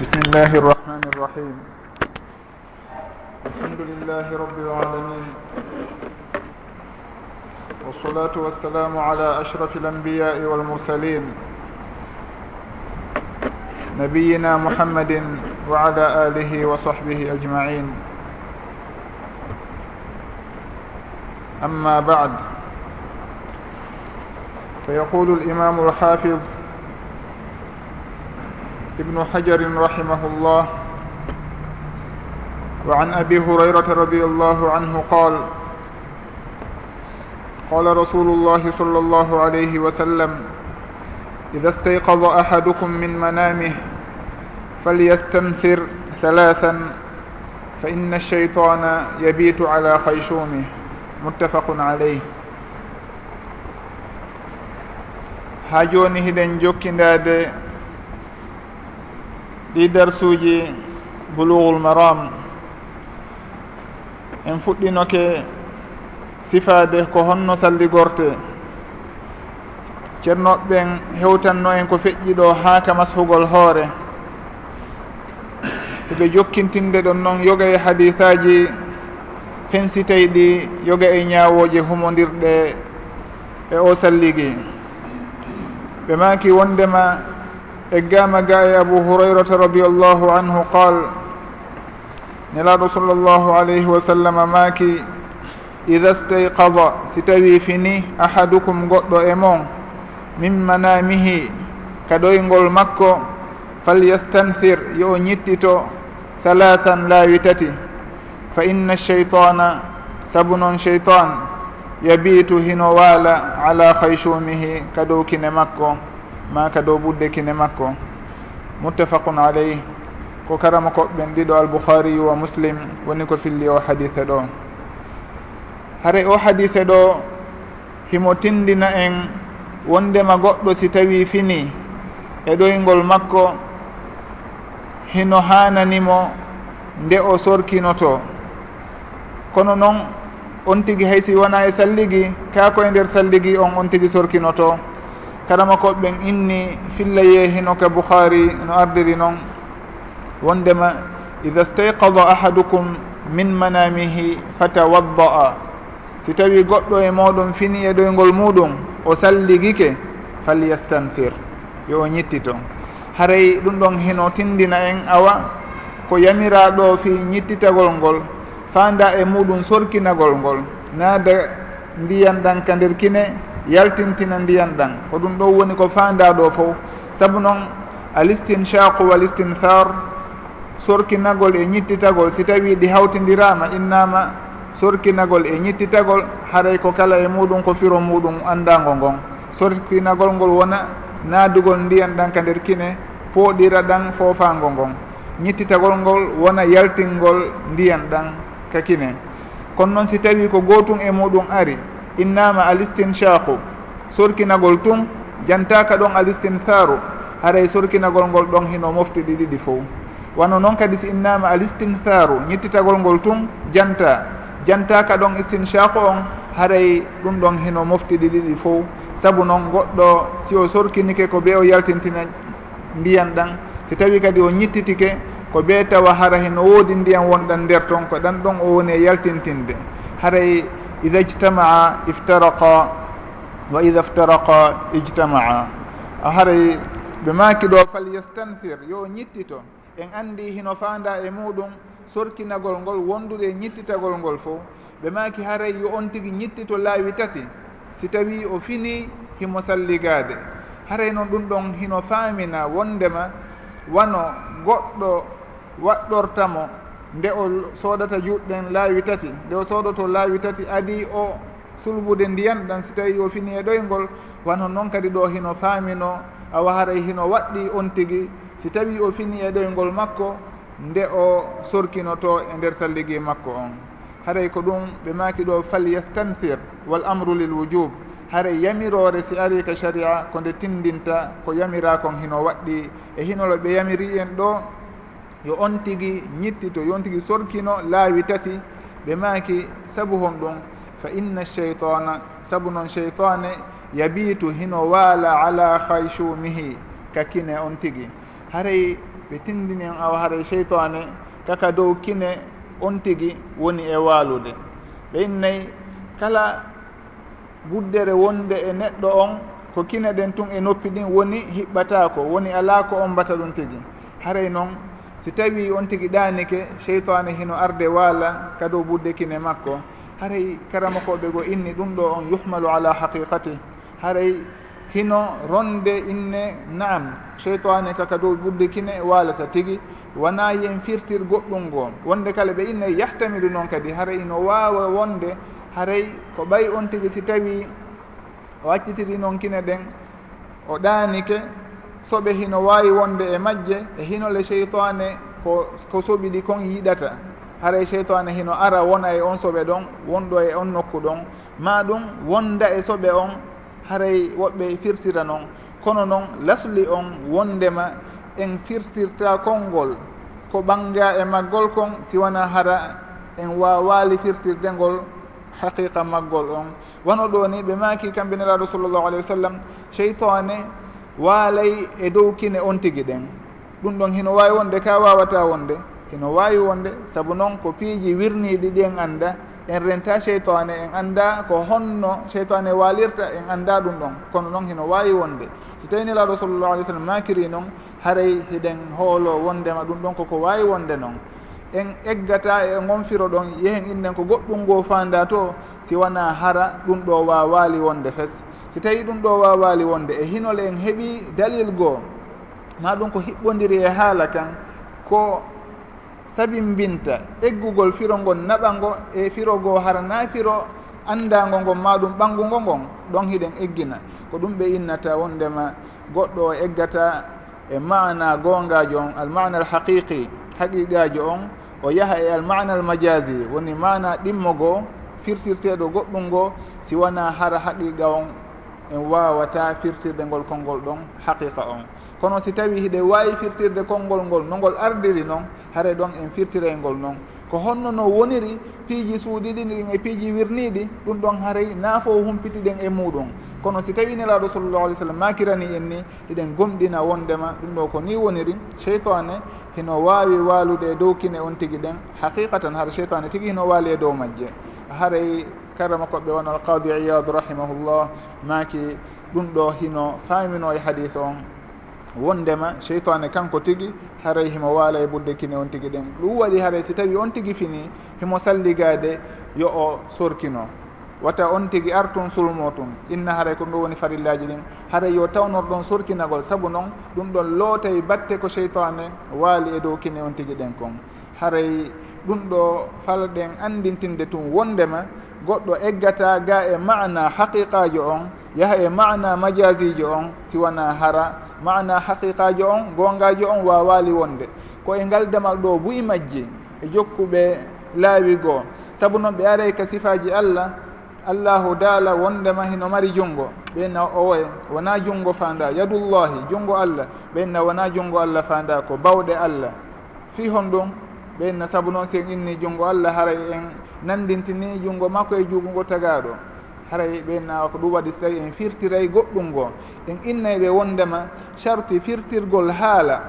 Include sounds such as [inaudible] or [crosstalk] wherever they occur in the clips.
بسم الله الرحمن الرحيم الحمد لله رب العالمين والصلاة والسلام على أشرف الأنبياء والمرسلين نبينا محمد وعلى آله وصحبه أجمعين أما بعد فيقول الإمام الحافظ ibnu hajarin rahimahullah. وعن أبي هريرة رضي الله عنه قال قال رسول الله صلى الله عليه وسلم إذا استيقظ أحدكم من منامه فليستنثر ثلاثا فإن الشيطان يبيت على خيشومه متفق عليه ha joni hiɗen jokkidade ɗi darsuji bulughul maram. En fuɗɗinoke sifade ko honno salligorte ceernoɓeɓen hewtanno en ko feƴƴi ɗo haa ka mashugol hoore. Eɓe jokkintinde ɗon noon yoga e hadisaji fensiteyɗi yoga e ñawoje humodirɗe e o salligi. Ɓe maki wondema eggama ga e abou hurayrata radiallahu anhu qal nelaɗo sall sallllahu alayhi wa sallam maki ida stayqada si tawi fini ahadukum goɗɗo e mon min manamihi kaɗoygol makko falyastanthir yo o ñittito halatan laawi tati. Fa inna cheytana sabu noon cheitan yabitu hino waala ala haycumihi ka dow kine makko. maka dow ɓudde kine makko. Muttafaqun aleyh ko karama koɓɓen ɗiɗo albouhariyu wa muslim woni ko filli o hadise ɗo. Hare o hadise ɗo himo tindina en wondema goɗɗo si tawi fini e ɗoyngol makko hino hananimo nde o sorkinoto. Kono noon on tigui haysi wona e salligi kako e nder salligi on on tigui sorkinoto. kadama ko ɓen inni filla yeehino ka bouhari no ardiri noon wondema ida stayqada ahadukum min manamihi fatawadda'a. Si tawi goɗɗo e moɗon fini e ɗoygol muɗum o salligike falyastanfir. Yo o ñittito haray ɗum ɗon hino tindina en awa ko yamiraɗo fi ñittitagol ngol fanda e muɗum sorkinagol ngol. Naada ndiyan ɗan ka nder kine yaltintina ndiyan ɗan. Ko ɗum ɗo woni ko fanda ɗo fof. Saabu noon alistinchaqu wal istinthar sorkinagol e ñittitagol si tawi ɗi hawtidirama innama sorkinagol e ñittitagol haray ko kala e muɗum ko firo muɗum andago ngon. Sorkinagol ngol wona naadugol ndiyan ɗan ka nder kine pooɗira ɗan fofago ngon. Ñittitagol ngol wona yaltingol ndiyan ɗan ka kine. Kono noon si tawi ko gotum e muɗum ari innama alistinshaku sorkinagol tun jantaka ɗon alistinsaru. Haray sorkinagol ngol ɗon hino mofti ɗi ɗiɗi fof wano noon kadi si innama alistinsaru. Ñittitagol ngol tun janta. Jantaka ɗon istinchaku on haray ɗum ɗon hino mofti ɗi ɗiɗi fof saabu noon goɗɗo si o sorkinike ko ɓe o yaltintina ndiyan ɗan si tawi kadi o ñittitike ko ɓe tawa hara hino woodi ndiyan wonɗan nder toon ko ɗan ɗon o woni e yaltintinde. Haray ida ijtamaa iftaraqa wa ida iftaraqa ijtamaa a haray ɓe maaki ɗo fal yastanfir yo ñittito en anndi hino faanda e muɗum sorkinagol ngol wondude e ñittitagol ngol fof ɓe maaki haray yo on tigi ñittito laawi tati si tawi o fini himo salligaade haray noon ɗum ɗon hino faamina wondema wano goɗɗo waɗɗortamo nde o soodata juutɗen laawi tati nde o soodoto laawi tati adi o sulbude ndiyan ɗan si tawi o fini e ɗoyngol wanno noon kadi ɗo hino faamino awa haray hino waɗɗi on tigi. Si tawi o fini e ɗoyngol makko nde o sorkinoto e nder salligi makko on. Haray ko ɗum ɓe maaki ɗo fal falyastanthir wal amru lil wujub. Haray yamirore si ari ka sharia ko nde tindinta ko yamira kon hino waɗɗi. E hinolo ɓe yamiri en ɗo yo on tigi ñittito yon tigi sorkino laawi tati ɓe maaki sabu hon ɗum fa inna cheytana sabu noon cheytane yabitu hino waala ala haychumihi ka kine on tigi. Haray ɓe tindini en awa haray cheytane kaka dow kine on tigi woni e waalude. Ɓeynnayyi kala guddere wonde e neɗɗo on ko kine ɗen tun e noppi ɗin woni hiɓɓata ko woni ala ko on mbata ɗum tigi. Haray noon si tawi on tigi ɗanike cheytane hino arde waala kado budde kine makko haray karamakoɓe go inni ɗum ɗo on yuhmalu ala haqiqati. Haray hino ronde inne naam cheytane kaka dow ɓurde kine walata tigui wona yen firtir goɗɗum ngo wonde kala ɓe inne yahtamidu noon kadi haray ino wawa wonde haray ko ɓay on tigi si tawi o accitiri noon kine ɗen o ɗanike soɓe hino wawi wonde e majje e hinole cheytane ko ko soɓi ɗi kon yiɗata. Haray cheytane hino ara wona e on soɓe ɗon wonɗo e on nokku ɗon. Ma ɗum wonda e soɓe on haray woɓɓe firtira noon kono noon lasli on wondema en firtirta konngol ko ɓanga e maggol kon si wona hara en wawali firtirde ngol haqiqa maggol on. Wano ɗo ni ɓe maki kamɓe nelaɗo sallllahu alayhi wa sallam cheytane waalay e dow kine on tigi ɗen. Ɗum ɗon hino wawi wonde ka wawata wonde. Hino wawi wonde saabu noon ko piiji wirniɗi ɗi en anda en renta cheytane en anda ko honno cheytane walirta en anda ɗum ɗon. Kono noon hino wawi wonde. So tawi nelaɗo sallllahu alih w sallam makiri noon haray hiɗen hoolo wondema ɗum ɗon koko wawi wonde noon. En eggata e gonfiro ɗon yehen innen ko goɗɗum ngo fanda to si wona hara ɗum ɗo wa waali wonde fes. si tawi ɗum ɗo wawali wonde e hinol en heeɓi dalil goo ma ɗum ko hiɓɓodiri e haala kan ko sabimbinta eggugol firo ngon naɓango e firo goo hara na firo andago ngon ma ɗum ɓangugo ngon ɗon hiɗen eggina. Ko ɗum ɓe innata wondema goɗɗo o eggata e mana gongajo on almana alhaqiqi haqiqajo on o yaha e almana almajasi woni mana ɗimmo goo firtirteɗo goɗɗum ngo si wona hara haqiqa on en wawata firtirde ngol konngol ɗon haqiqa on. Kono si tawi hiɗe wawi firtirde konngol ngol no ngol ardiri noon haare ɗon en firtirel ngol noon ko honno no woniri piiji suuɗiɗini ɗin e piiji wirniɗi ɗum ɗon haray naafo humpiti ɗen e muɗum. Kono si tawi nelaɗo sallllahu alih w sallam makirani en ni eɗen gomɗina wondema ɗum ɗo ko ni woniri cheytane hino wawi walude e dow kine on tigui ɗen haqiqatan har cheytane tigui hino waali e dow majje. Haray karama koɓe won alqadi iyad rahimahullah maki ɗum ɗo hino famino e hadis on. Wondema cheytane kanko tigui haray himo waala e ɓurde kine on tigui ɗen. Ɗum waɗi haray si tawi on tigui fini himo salligade yo o sorkino. Wata on tigui artun sulmo tun inna haray ko ɗum woni farillaji ɗin. Haray yo tawnor ɗon sorkinagol saabu noon ɗum ɗon lootay batte ko cheytane waali e dow kine on tigui ɗen kon. Haray ɗum ɗo falɗen andintinde tun wondema goɗɗo eggata ga e mana haqiqajo on yaha e mana majasijo on siwana hara mana haqiqajo on gongajo on wawali wonde. Ko e ngal demal ɗo buyi majji e jokkuɓe laawi goo. Saabu noon ɓe aray ka sifaji allah allahu daala wondema hino mari junngo. Ɓenna owoye wona junngo fanda yadullahi junngo allah. Ɓenna wona junngo allah fanda ko bawɗe allah. Fi hon ɗum ɓenna saabu noon sen inni junngo allah haray en nandintini junngo makko e juugungo tagaaɗo. Haray ɓen ko ɗum waɗi so tawi en firtiray goɗɗum ngo. En innay ɓe wondema sarti firtirgol haala.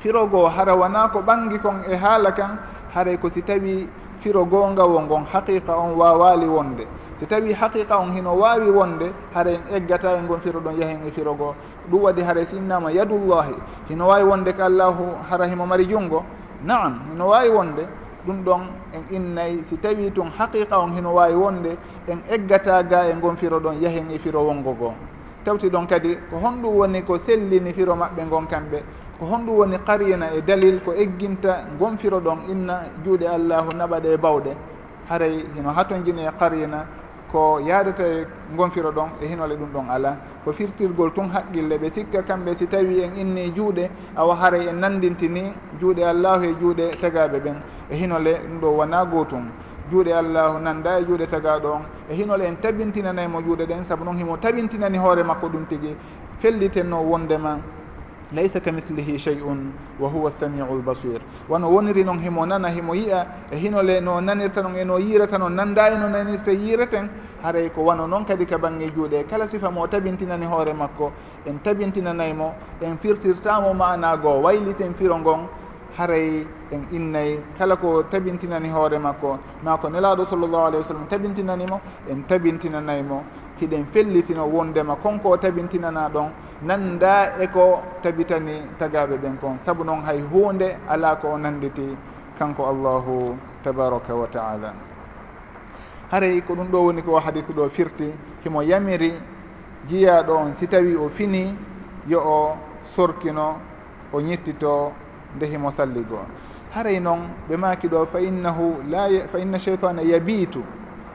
Firogo hara wona ko ɓangi kon e haala kan haray ko si tawi firo gongawo ngon haqiqa on wawali wonde. Si tawi haqiqa on hino wawi wonde hara en eggata e ngon firo ɗon yahen e firogoo ɗum waɗi hara si innama yadullahi. Hino wawi wonde ko allahu hara himo mari junngo? Naam hino wawi wonde. ɗum ɗon en innayi si tawi tun haqiqa on hino wawi wonde en eggata ga e gon firo ɗon yahen e firo wongo gon tawti ɗon kadi ko honɗum woni ko sellini firo maɓɓe gon kamɓe ko honɗum woni qarina e dalil ko egginta gon firo ɗon inna juuɗe allahu naɓaɗe e bawɗe haray hino hatojini e qarina ko yadata e gonfiro ɗon e hinole ɗum ɗon ala ko firtirgol tun haqqille ɓe sikka kamɓe si tawi en inni juuɗe awa haray en nandintini juuɗe allahu e juuɗe tagaɓe ɓen. e hinole ɗum ɗo wona gotum. Juuɗe allahu nanda e juuɗe tagaɗo on. E hinole en tabintinanaymo juuɗe ɗen saabu noon himo tabintinani hoore makko ɗum tigui fellitenno wondema laysa ka mithlihi chey un wa huwa samiu lbasir wano woniri noon himo nana himo yiya e hinole no nanirta noon eno yirata noon nanda eno nanirta e yiraten haray ko wano noon kadi ka bangge juuɗe. Kala sifa mo tabintinani hoore makko. En tabintinanaymo en firtirtamo mana goo wayliten firo ngon haray en innay kala ko tabintinani hoore makko. Ma ko nelaɗo sallllahu alayhi wa sallam tabintinanimo en tabintinanaymo hiɗen fellitino wondema konko o tabintinana ɗon nanda e ko tabitani tagaɓe ɓen kon. Saabu noon hay hunde ala ko o nanditi kanko allahu tabaraka wa taala haray ko ɗum ɗo woni ko hadisu ɗo firti himo yamiri jiyaɗo on si tawi o fini yo o sorkino o ñittito ndehimo salli goo. Haray noon ɓe maaki ɗo fa innahu la fa inna cheytana yabitu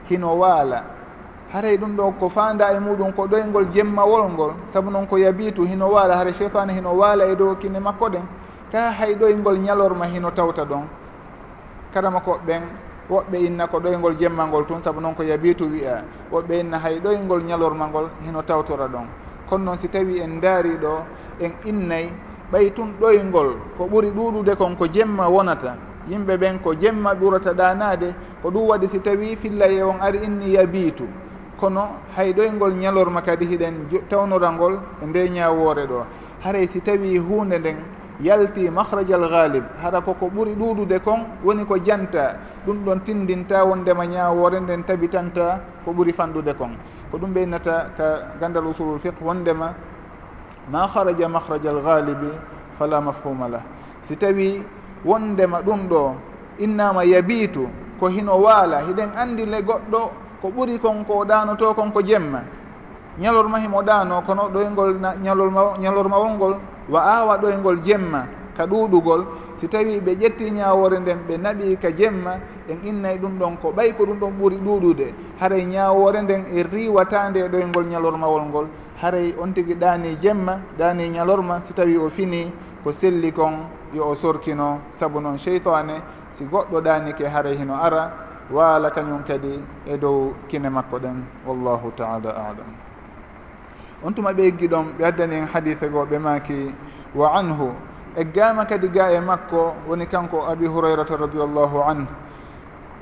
hino waala. Haray ɗum ɗo ko fanda e muɗum ko ɗoyngol jemmawol ngol saabu noon ko yabitu hino waala. Haray cheytana hino waala e dow kine makko ɗen ka hay ɗoyngol ñalorma hino tawta ɗon. Karama ko ɓen woɓɓe inna ko ɗoyngol jemma ngol tun saabu noon ko yabitu wiya woɓɓe inna hay ɗoyngol ñalorma ngol hino tawtora ɗon. Kono noon si tawi en daari ɗo en innay ɓay tun ɗoyngol ko ɓuri ɗuɗude kon ko jemma wonata. Yimɓe ɓen ko jemma ɓurata ɗanade ko ɗum waɗi si tawi fillaye on ari inni yabitu kono hay ɗoyngol ñalorma kadi hiɗen tawnora ngol e nde ñawore ɗo. Haray si tawi hunde nden yalti mahraja al galib hara koko ɓuri ɗuɗude kon woni ko janta. Ɗum ɗon tindinta wondema ñawore nden tabitanta ko ɓuri fanɗude kon. Ko ɗum ɓeynata ka gandal usulul fiqe wondema ma haraja mahraja alghalibi fala mafhuma lah. Si tawi wondema ɗum ɗo innama yabitu ko hino waala hiɗen andi le goɗɗo ko ɓuri konko o ɗanoto konko jemma. Ñalorma himo ɗano kono ɗoygol ñalorma ñalormawol ngol wa awa ɗoygol jemma ka ɗuɗugol si tawi ɓe ƴetti ñawore nden ɓe naɓi ka jemma en innay ɗum ɗon ko ɓay ko ɗum ɗon ɓuuri ɗuɗude haray ñawore nden e riwatande e ɗoygol ñalormawol ngol haray on tigui ɗani jemma ɗani ñalorma si tawi o fini ko selli kon yo o sorkino saabu noon cheytane si goɗɗo ɗanike haray hino ara waala kañum kadi e dow kine makko ɗen. Wallahu taala alam. On tuma ɓe eggi ɗon ɓe addani en hadithe goo ɓe maaki wa anhu eggama kadi ga e makko woni kanko abi hurayrata radiallahu anhu.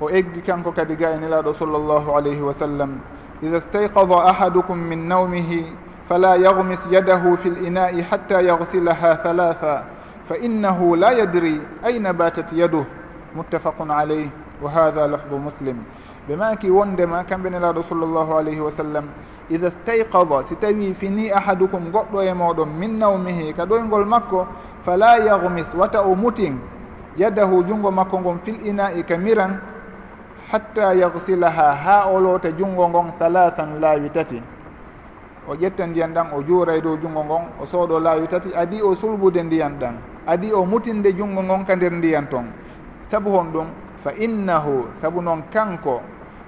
O eggi kanko kadi ga e nelaɗo sallllahu alayhi wa sallam. Ida stayqada ahadukum min nawmihi fala yagmis yadahu fi linai hatta yagsilaha halatha fa innahu la yadri يدري batat yaduh muttafaqun alayh wa وهذا lafdu muslim ɓe maki wondema kamɓe nelaɗo sall llahu alayhi wa sallam ida stayqada si tawi fini ahadukum goɗɗo e moɗon min nawmihi ka ɗoygol makko fala yagmis wata o mutin yadahu junngo makko ngon fil ina'i ka miran hatta yagsilaha ha o loota junngo ngon halathan laawi tati o ƴetta ndiyan ɗan o juuray dow junngo ngon o sooɗo laawi tati adi o sulbude ndiyan ɗan adi o mutinde junngo ngon ka nder ndiyan ton. Sabu hon ɗum fa innahu sabu noon kanko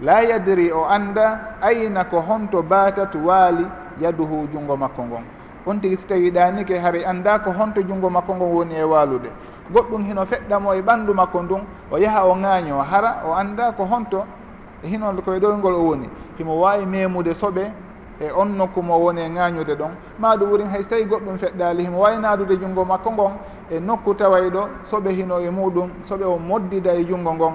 la yadri o annda ayna ko honto baatat waali yaduhu junngo makko ngon. On tigi si tawi ɗanike haray annda ko honto junngo makko ngon woni e waalude. Goɗɗum hino feɗɗamo e ɓanndu makko ndun o yaha o ŋaaño hara o annda ko honto e hino koye ɗoygol o woni himo wawi memude soɓe e on nokku mo woni e ŋañude ɗon. Maɗum ɓurin hay so tawi goɗɗum feɗɗali himo wawi nadude junngo makko ngon e nokku taway ɗo soɓe hino e muɗum soɓe o moddida e junngo ngon.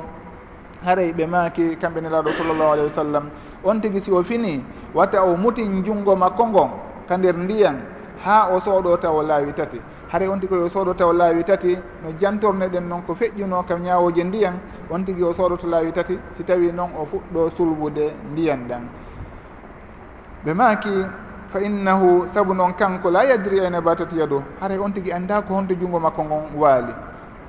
Haray ɓe maaki kamɓe nelaɗo sallllahu alayhi wa sallam. On tigi si o fini watta o mutin junngo makko ngon ka nder ndiyan ha o sooɗo taw laawi tati. Haray on tigi o sooɗo taw laawi tati no jantorne ɗen noon ko feƴƴuno kam ñawoje ndiyan on tigi o sooɗoto laawi tati si tawi noon o fuɗɗo sulbude ndiyan ɗan. ɓe maaki fa innahu sabu noon kanko la yadri ene batati yado haray on tigi anda ko honto junngo makko ngon waali.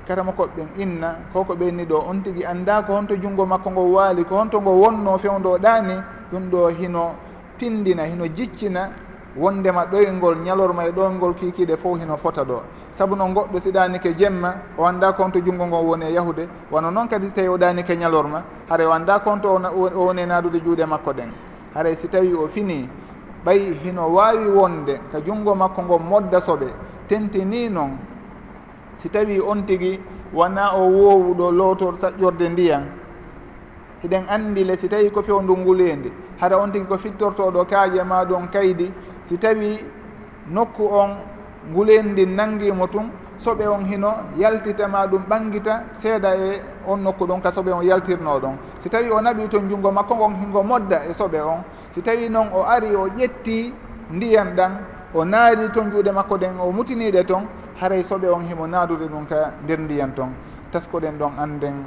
Kara makoɓɓen inna koko ɓenni ɗo on tigi anda ko honto junngo makko ngo waali ko honto ngo wonno fewndo ɗani ɗum ɗo hino tindina hino jiccina wondema ɗoyngol ñalorma e ɗoyngol kikiɗe fof hino fota ɗo. Saabu noon goɗɗo si ɗanike jemma o anda ko honto junngo ngon woni e yahude wano noon kadi so tawi o ɗanike ñalorma haara o anda ko honto o woni e nadude juuɗe makko ɗen. haray si tawi o fini ɓayi hino wawi wonde ka junngo makko ngo modda soɓe tentini noon si tawi on tigi wona o wowuɗo lootor saƴƴorde ndiyan. Hiɗen anndi le si tawi ko fewndu ngulende hara on tigi ko fittortoɗo kaaje ma ɗon kaydi. Si tawi nokku on ngulendi nanngimo tun soɓe on hino yaltitama ɗum ɓangita seeɗa e on nokku ɗon ka soɓe on yaltirno ɗon. si tawi o naɓi ton junngo makko ngon hingo modda e soɓe on si tawi noon o ari o ƴetti ndiyam ɗan o naari ton juuɗe makko ɗen o mutiniɗe toon haray soɓe on himo naadude ɗum ka nder ndiyan ton. Taskoɗen ɗon anden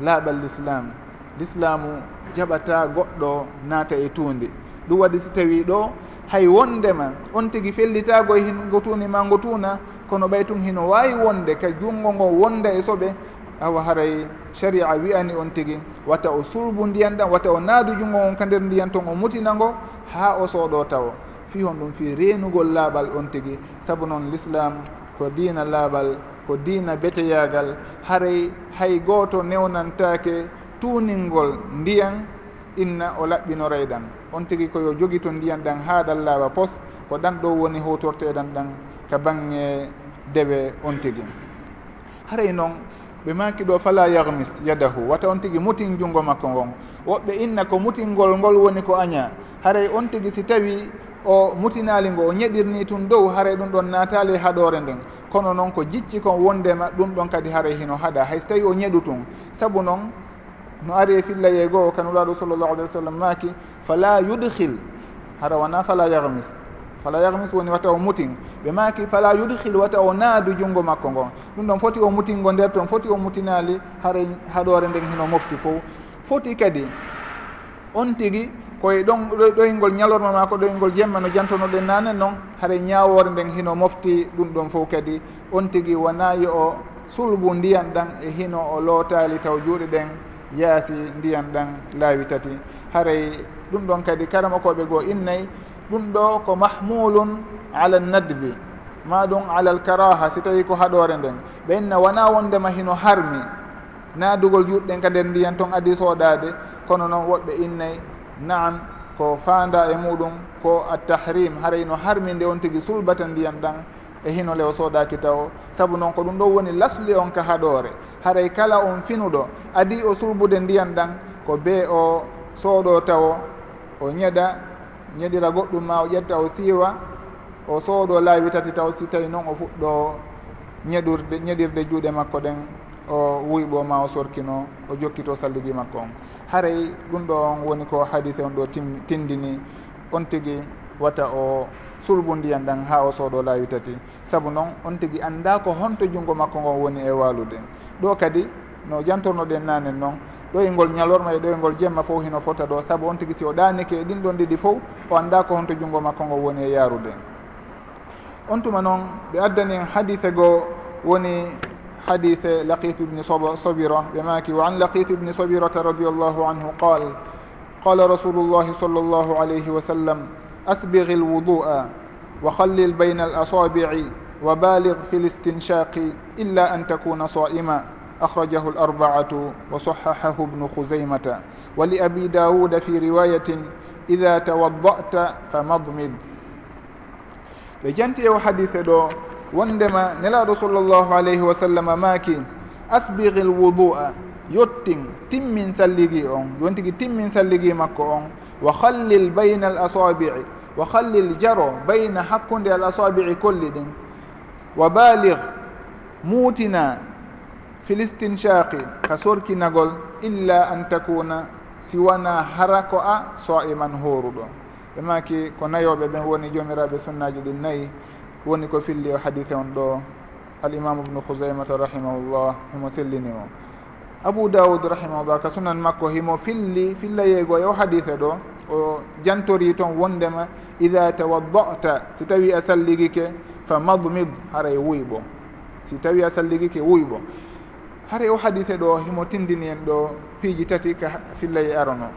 laaɓal l'islam l'islamu jaɓata goɗɗo naata e tuundi. Ɗum waɗi si tawi ɗo hay wondema on tigi fellitago e hingo tuuni ma ngo tuuna kono ɓay tun hino wawi wonde ka junngo ngo wonda e soɓe awa haray sharia wiyani on tigi watta o sulbu ndiyan ɗan watta o naadu junngo on ka nder ndiyan ton o mutinango ha o sooɗo taw fi hon ɗum fi reenugol laaɓal on tigi. Saabu noon l'islam ko diina laaɓal ko diina beteyagal haray hay gooto newnantake tuuningol ndiyan inna o laɓɓinoray ɗan on tigi koyo jogi to ndiyan ɗan haaɗal laaɓa pos ko ɗan ɗo woni hutorteɗan ɗan ka bange dewe on tigi. Haray noon ɓe maki ɗo fala yahmis yadahu. Wata on tigui mutin junngo makko ngon. Woɓɓe inna ko mutingol ngol woni ko aña. Haray on tigui si tawi o mutinali ngo o ñeɗirni tun dow haray ɗum ɗon natali haɗore nden. Kono noon ko jicci kon wondema ɗum ɗon kadi haray hino haɗa. Hay so tawi o ñeɗu tun saabu noon no ari e fillaye goho kanulaɗo sallllahu alih wa sallam maki fala yudhil hara wona fala yahmis fala yahmis woni wata o mutin. Ɓe maki fala yudhil wata o naadu junngo makko ngon. Ɗum ɗon foti o mutingo nder toon foti o mutinali hare haɗore nden hino mofti fof foti kadi on tigi koye ɗon ɗoyngol ñalorma ma ko ɗoyngol jemma no jantonoɗen nane noon haɗa ñawore nden hino mofti ɗum ɗon fof kadi. On tigi wonayi o sulbu ndiyan ɗan e hino o lootali taw juuɗe ɗen yaasi ndiyan ɗan laawi tati. Haray ɗum ɗon kadi karama koɓe goo innayi ɗum ɗo ko mahmulun ala nadbi ma ɗum ala l karaha si tawi ko haɗore nden. Ɓe inna wona wondema hino harmi. Naadugol juɗɗen ka nder ndiyan toon adi soɗade kono noon woɓɓe innayi naam ko faanda e muɗum ko attahrim haray no harminde on tigui sulbata ndiyan ɗan e hino lew soodaki taw. Saabu noon ko ɗum ɗo woni lasli on ka haɗore. Haray kala on finuɗo adi o sulbude ndiyan ɗan ko bee o sooɗo taw o ñeɗa ñeɗira goɗɗum ma o ƴetta o siiwa o sooɗo laawi tati taw si tawi noon o fuɗɗo ñeɗurde ñeɗirde juuɗe makko ɗen o wuyɓo ma o sorkino o jokkito sallibi makko on. Haray ɗum ɗo on woni ko hadise on ɗo tindini on tigi wata o sulbu ndiyan ɗan ha o sooɗo laawi tati. Saabu noon on tigi annda ko honto junngo makko ngon woni e waalude. Ɗo kadi no jantornoɗen nanen noon ɗoyngol ñalorma e ɗoyngol jemma fof hino fota ɗo saabu on tigui si o ɗanike e ɗin ɗon ɗiɗi fof o anda ko honto junngo makko ngo woni e yarude on tuma noon ɓe addani hadise goo woni حديث لقيت بن صبرة بماكي وعن لقيت بن صبرة رضي الله عنه قال قال رسول الله صلى الله عليه وسلم أسبغ الوضوء وخلل بين الأصابع وبالغ في الاستنشاق إلا أن تكون صائما أخرجه الأربعة وصححه ابن خزيمة ولأبي داود في رواية إذا توضأت فمضمد ɓe janti ewo hadise ɗo wondema nelaɗo sallllahu alayhi wa sallam maaki asbiril wudu'a yottin timmin salligi on yon tigui timmin salligi makko on wa hallil bayna al asabi'i wa hallil jaro bayna hakkude al asabi'i kolli ɗin wa balir muutina fi listinshaqi ka sorkinagol illa an takuna siwana hara ko a soiman hooruɗo. Ɓe maki ko nayoɓe ɓen woni jomiraɓe sunnaji ɗin nayyi woni ko filli e o hadite on ɗo. Alimamu ubnu kousaymata rahimahullah himo sellinimo abou daoud rahimahullah ka sunan makko himo filli fillayeygo e o hadite ɗo o jantori toon wondema ida tawaddata si tawi a salligike fa madmid haray wuyɓo. Si tawi a salligike wuyɓo. hare o hadise ɗo himo tindini en ɗo piiji tati ka fillayi e arono.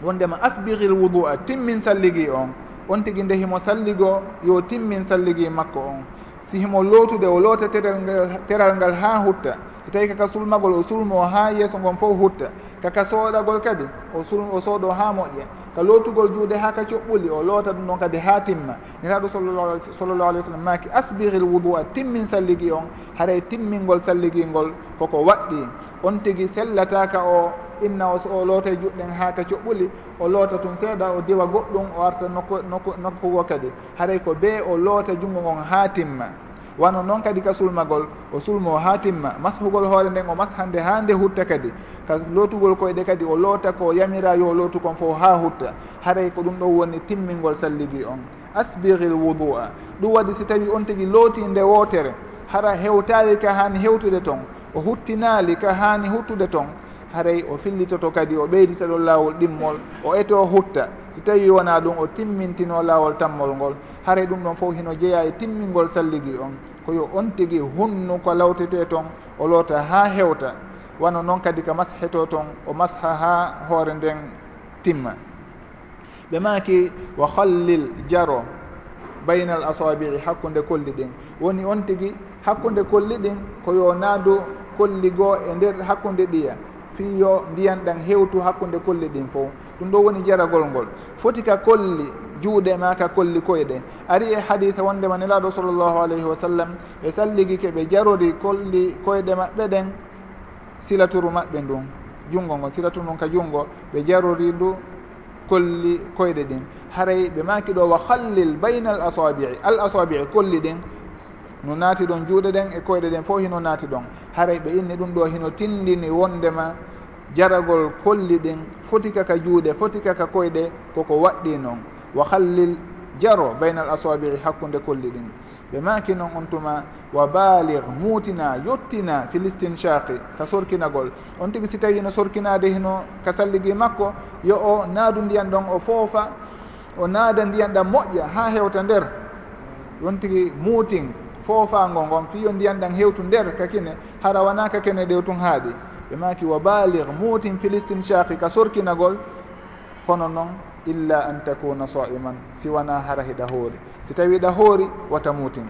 Wondema asbiril wudu a timmin salligi on. On tigi nde himo salligo yo timmin salligi makko on. Si himo lootude o loota teral ngal teral ngal ha hutta so tawi kaka sulmagol o sulmo ha yeeso ngon fof hutta kaka sooɗagol kadi o sul o sooɗo ha moƴƴa ka lootugol juuɗe ha ka coɓɓuli o loota ɗum ɗon kadi ha timma. Niraɗo sallllahu alih w sallam maki asbiril wudu a timmin salligi on haray timmingol salligingol koko waɗɗi. On tigi sellataka o inna o o loota juɗɗen ha ka coɓɓuli o loota tun seeɗa o diwa goɗɗum o arta nokku nokku nokkugo kadi. Haray ko be o loota junngo ngon ha timma. wano noon kadi ka sulmagol o sulmo ha timma mashugol hoore nden o mashande ha nde hutta kadi. Ka lootugol koyɗe kadi o loota ko yamira yo lootu kon fof ha hutta. Haray ko ɗum ɗo woni timmingol salligi on. Asbiril wudua. Ɗum waɗi si tawi on tigui looti nde wootere hara hewtali ka hani hewtude toon o huttinali ka hani huttude toon haray o fillitoto kadi o ɓeydita ɗo laawol ɗimmol. O eto hutta. Si tawi wona ɗum o timmintino laawol tammol ngol. Haray ɗum ɗon fof hino jeeya e timmingol salligi on. koyo on tigi hunnu ko lawtete toon o loota ha hewta. Wano noon kadi ko masheto toon o masha ha hoore nden timma. Ɓe maaki wa hallil jaro bayna al asabii hakkude kolli ɗin. Woni on tigi hakkude kolli ɗin koyo naadu kolli goo e nder hakkude ɗiya. Fi ndiyan ɗan hewtu hakkude kolli ɗin fof ɗum ɗo woni jaragol ngol. Foti ka kolli juuɗe ma ka kolli koyɗe ari e haditha wondema nelaɗo sallllahu alayhi wa sallam ɓe salligi keɓe jarori kolli koyɗe maɓɓe ɗen silaturu maɓɓe ndun junngo ngon silaturu ndun ka junngo ɓe jarori ndu kolli koyɗe ɗin. Haray ɓe maki ɗo wa hallil bayna al asabii. Al asabii kolli ɗin no naati ɗon juuɗe ɗen e koyɗe ɗen fof hino naati ɗon. Haray ɓe inni ɗum ɗo hino tindini wondema jaragol kolli ɗin foti kaka juuɗe foti kaka koyɗe koko waɗɗi noon wa hallil jaro bayna al asabi'i hakkude kolli ɗin. Ɓe maki noon on tuma wa balir muutina yettina filistinchaqi ka sorkinagol. On tigi si tawi no sorkinade hino ka salligi makko yo o naadu ndiyan ɗon o foofa o naada ndiyan ɗam moƴƴa ha hewta nder. On tigi muutin foofango ngon fiyo ndiyan ɗan hewtu nder kakine hara wona kakene ɗew tun haaɗi ɓe maki wa balir muutin philistine chaqi ka sorkinagol. Hono noon illa an takuna saiman siwana hara hiɗa hoori si tawi ɗa hoori wata muutin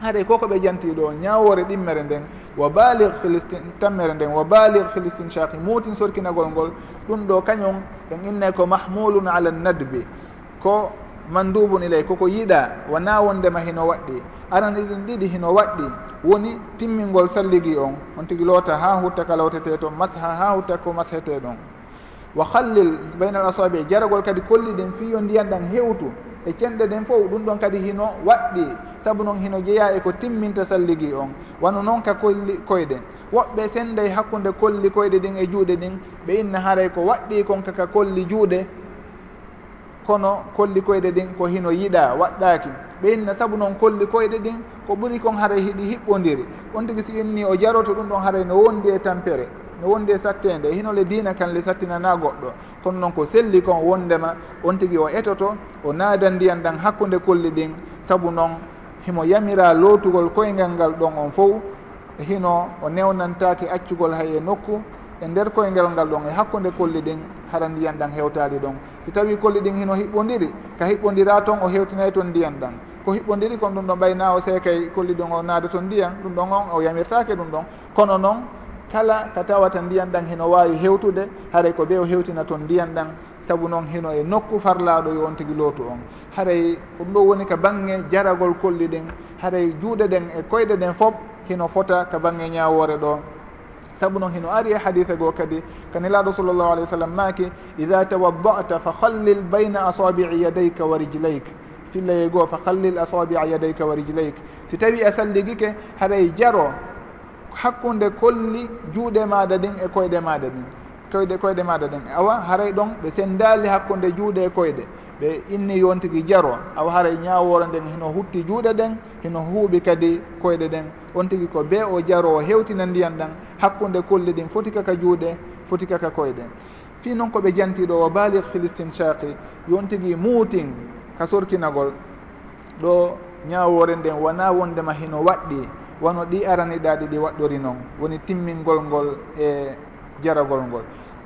haɗay koko ɓe jantiɗo ñawore ɗimmere nden wa balir philistin tammere nden wa balir philistin chaki muutin sorkinagol ngol ɗum ɗo kañum en innay ko mahmulun ala nadbi. Ko mandubun ilay koko yiɗa wona wondema hino waɗɗi. Aran ɗiɗin ɗiɗi hino waɗɗi woni timmingol salligi on. On tigui loota ha hutta ka lawtete toon masha ha hutta ko mashete ɗon. wa hallil bayna al asabi jaragol kadi kolliɗen fi fiyo ndiyan ɗan hewtu. E cenɗe ɗen fof ɗum ɗon kadi hino waɗɗi. Saabu noon hino jeeya e ko timminta salligi on. Wano noon ka kolli koyɗen woɓɓe senday hakkude kolli koyɗe ɗin e juuɗe ɗin ɓe inna haray ko waɗɗi kon kaka kolli juuɗe. Kono kolli koyɗe ɗin ko hino yiɗa waɗɗaki. Ɓe inna saabu noon kolli koyɗe ɗin ko ɓuri kon haray hiɗi hiɓɓodiri. On tigui si inni o jaroto ɗum ɗon haray no wondi e tampere. no wondi e sattede hinole dina kan le sattinana goɗɗo. Kono noon ko selli kon wondema on tigui o etoto o naada ndiyan ɗan hakkude kolli ɗin saabu noon himo yamira lootugol koyngal ngal ɗon on fof hino o newnantake accugol hay e nokku e nder koyngal ngal ɗon e hakkude kolli ɗin hara ndiyan ɗan hewtali ɗon. Si tawi kolli ɗin hino hiɓɓodiri ka hiɓɓodira toon o hewtinay toon ndiyan ɗan ko hiɓɓodiri kon ɗum ɗon ɓayna o seekay kolli ɗum o naada toon ndiyan ɗum ɗon on o yamirtake ɗum ɗon. Kono noon kala ka tawata ndiyan ɗan heno wawi hewtude haray ko ɓe o hewtina toon ndiyan ɗan saabu noon hino e nokku farlaɗo yo on tigui lootu on. Haray ɗum ɗo woni ka bangge jaragol kolli ɗin haray juuɗe ɗen e koyɗe ɗen foof hino fota ka bangge ñawore ɗo. Saabu noon hino ari e haditha goo kadi ka nelaɗo sallllahu alayhi w sallam maaki ida tawaddata fa hallil bayna asabi'i yadayka wa rijlayka fillaye goo fa hallil asabi'a yadayka wa rijlayka si tawi a salligike haray jaro hakkunde kolli juuɗe maɗa ɗin e koyɗe maɗa ɗin. Koyɗe koyɗe maɗa ɗin. Awa haray ɗon ɓe sendali hakkunde juuɗe e koyɗe. Ɓe inni yontigi jaro awa haray ñawore nden hino hutti juuɗe ɗen hino huuɓi kadi koyɗe ɗen. On tigui ko be o jaro o hewtina ndiyan ɗan hakkunde kolli ɗin foti kaka juuɗe foti kaka koyɗe. Fi noon koɓe jantiɗo o balig philistine chaki yontigui muutin ka sorkinagol. Ɗo ñawore nden wona wondema hino waɗɗi. wono ɗi araniɗaɗi ɗi waɗɗori noon woni timmingol ngol e jaragol ngol.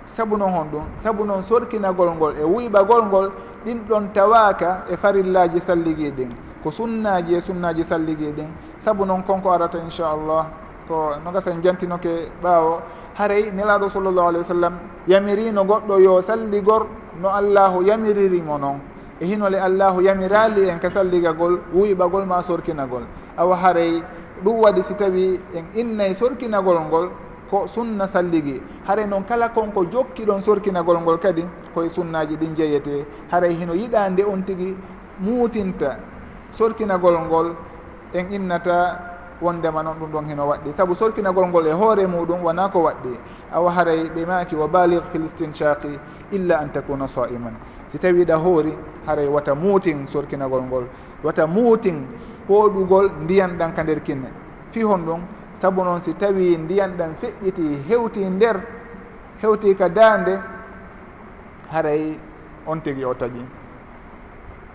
Sabu noon hon ɗum sabu noon sorkinagol ngol e wuyɓagol ngol ɗin ɗon tawaka e farillaji salligiɗin ko sunnaji e sunnaji salligiɗin sabu noon konko arata inchallah. Ko no gasen jantinoke ɓaawo haray nelaɗo sallllahu alayhi wa sallam yamirino goɗɗo yo salligor no allahu yamiririmo noon e hinole allahu yamirali en ka salligagol wuyɓagol ma sorkinagol. Awa haray ɗum waɗi si tawi en innay sorkinagol ngol ko sunna salligi. Haray noon kala konko jokkiɗon sorkinagol ngol kadi koye sunnaji ɗin jeeyete haray hino yiɗa nde on tigi muutinta sorkinagol ngol en innata wondema noon ɗum ɗon hino waɗɗi. Saabu sorkinagol ngol e hoore muɗum wona ko waɗɗi. Awa haray ɓe maki wa balig fil stinchaqi illa an takuna saiman. Si tawiɗa hoori haray wata muutin sorkinagol ngol wata muutin pooɗugol ndiyan ɗan ka nder kinne. Fi hon ɗum sabu noon si tawi ndiyan ɗan feƴƴiti hewti nder hewti ka daande haray on tigi o taƴi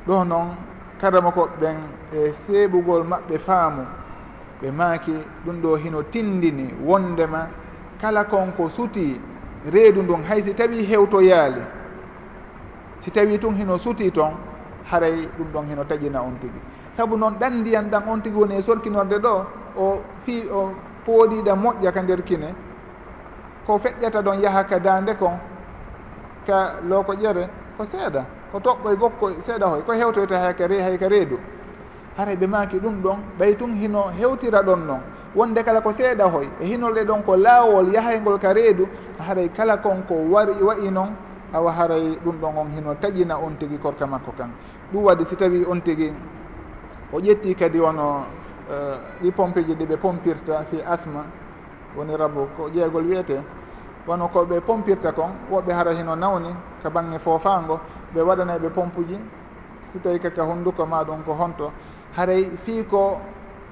ɗo noon karama ko ɓen e seeɓugol maɓɓe faamu ɓe maaki ɗum ɗo hino tindini wondema kala konko suti reedu ndun hay si tawi hewto yaali si tawi tun hino suti toon haray ɗum ɗon hino taƴina on tigi. saabu noon ɗan ndiyan ɗan on tigi woni e sorkinorde ɗo o fi o pooɗiɗa moƴƴa ka nder kine. Ko feƴƴata ɗon yaha ka dande kon ka looko ƴere ko seeɗa ko toɓɓoye gokko seeɗa hoy ko hewtoyta hayka re hayka reedu. Hara ɓe maaki ɗum ɗon ɓay tun hino hewtira ɗon noon wonde kala ko seeɗa hoy e hinolɗe ɗon ko laawol yahaygol ka reedu haray kala kon ko wari wayi noon awa haray ɗum ɗon on hino taƴina on tigi korka makko kan. Ɗum waɗi si tawi on tigi o ƴetti kadi wono e, ɗi pompe ji ɗi ɓe pompirta fi asma woni rabu ko ƴeegol wiyete. Wono koɓe pompirta kon woɓɓe hara hino nawni ka bange foofango ɓe waɗanayɓe pompe ji si tawi kaka hunnduko ma ɗum ko honto. Haray fii ko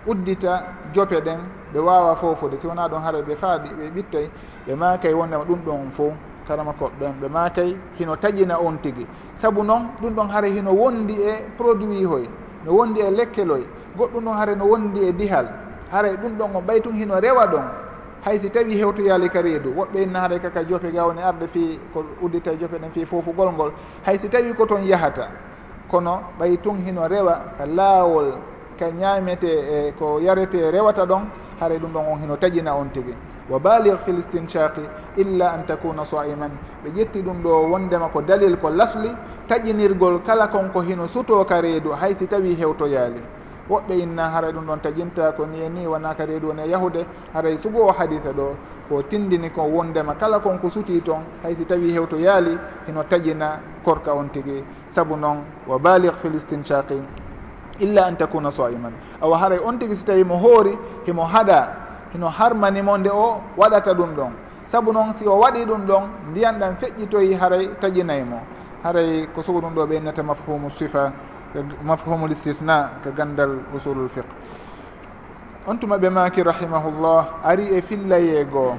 uddita jope ɗen ɓe wawa fofude. Si wona ɗum haray ɓe faaɗi ɓe ɓittay ɓe makay wondema ɗum ɗon fof karama koɓɓen ɓe makay hino taƴina on tigui saabu noon ɗum ɗon haara hino wondi e produit hoy. no wondi e lekkeloy goɗɗum ɗon hare no wondi e dihal. Haray ɗum ɗon o ɓay tun hino rewa ɗon. Hay si tawi hewtoyali ka reedu woɓɓe inna haray kaka jofe gawne arde fi ko uddita e jofe ɗen fi foofugol ngol. Hay si tawi ko toon yahata kono ɓay tun hino rewa ka laawol ka ñaamete e ko yarete rewata ɗon haray ɗum ɗon on hino taƴina on tigi. Wa balir fi l illa an takuna saiman. Ɓe ƴetti ɗum ɗo wondema ko dalil ko lasli taƴinirgol kala konko hino suto ka reedu hay si tawi hewtoyaali. Woɓɓe inna haray ɗum ɗon taƴinta ko ni e ni wona ka reedu woni e yahude haray sugo o hadita ɗo ko tindini ko wondema kala konko suti toon hay si tawi hewtoyaali hino taƴina korka on tigi. Saabu noon wa balig fi listinshaqi illa an takuna saiman. Awa haray on tigi si tawi mo hoori himo haɗa hino harmanimo nde o waɗata ɗum ɗon. saabu noon si o waɗi ɗum ɗon ndiyan ɗan feƴƴitoyi haray taƴinaymo haray ko sugo ɗum ɗo ɓeynata mafhumu sifa mafhumul istithna ko gandal usulul fiqe on tuma ɓe maki rahimahullah ari e fillaye goo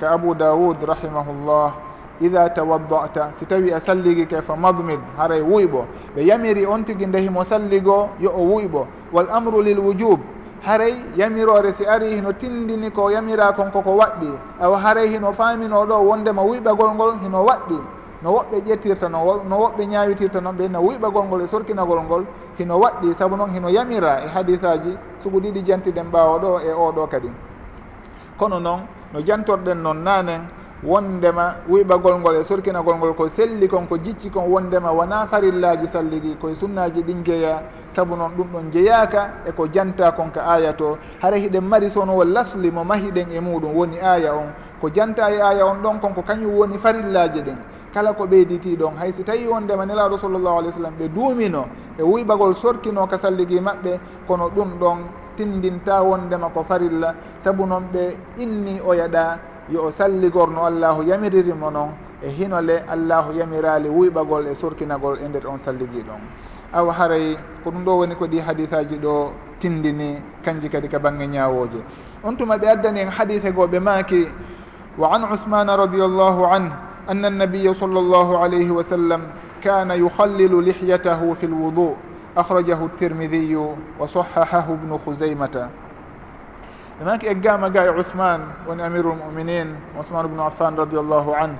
ka abou daoud rahimahullah ida tawaddata si tawi a salligi ke fa madmid haray wuyɓo. Ɓe yamiri on tigui ndehimo salligo yo o wuyɓo. Wal amru lil wujube haray yamirore si ari hino tindini ko yamira kon koko waɗɗi. Awa haray hino faamino ɗo wondema wuyɓagol ngol hino waɗɗi. No woɓɓe ƴettirta no no woɓɓe ñawitirta noon ɓe no wuyɓagol ngol e sorkinagol ngol hino waɗɗi. Saabu noon hino yamira e hadis aji sugu ɗiɗi jantiɗen ɓawa ɗo e oɗo kadi. Kono noon no jantorɗen noon nanen wondema wuyɓagol ngol e sorkinagol ngol ko selli kon ko jicci kon wondema wona farillaji salligi koye sunnaji ɗin jeeya saabu noon ɗum ɗon jeeyaka eko janta kon ka aya to. Hara hiɗen mari sonowo lasli mo mahiɗen e muɗum woni aya on. Ko janta e aya on ɗon kon ko kañum woni farillaji ɗen. Kala ko ɓeyditi ɗon hay si tawi wondema nelaɗo sallllahu alih w sallam ɓe duumino e wuyɓagol sorkino ka salligi maɓɓe kono ɗum ɗon tindinta wondema ko farilla. Saabu noon ɓe inni o yaɗa yo o salligorno allahu yamiririmo noon e hinole allahu yamirali wuyɓagol e sorkinagol e nder on salligi ɗon awa haray ko ɗum ɗo woni ko ɗi hadisaji ɗo tindini kanji kadi ka bange ñawoje. On tuma ɓe addani en hadise goo ɓe maaki wa an usmana radiallahu anh anna annabiya sall llahu alayhi wa sallam kana yukhallilu lihyatahu fi lwudu. Akhrajahu tirmidiyu wa sahahahu bnu khuzaymata. Ɓe maki eggama ga e usman woni amiru lmuminin usman bnu affan radiallahu anh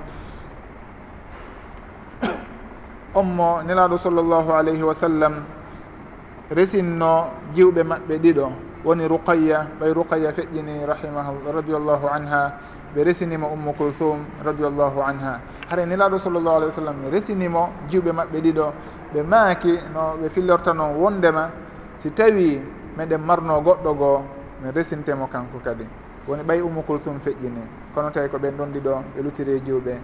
on mo nelaɗo sallllahu alayhi wa sallam resinno jiwɓe maɓɓe ɗiɗo. Woni ruqayya ɓay ruqayya feƴƴini rahimahu radiallahu anha. Ɓe resinimo ummu kulthum radiallahu anha. Hare nelaɗo sallllahu alih wa sallam resinimo jiwɓe maɓɓe ɗiɗo. Ɓe maaki no ɓe fillorta noon wondema si tawi meɗen marno goɗɗo goo min resintemo kanko kadi. Woni ɓay ummu kulthum feƴƴini. Kono tawi ko ɓen ɗon ɗiɗo ɓe lutiri e jiwɓe.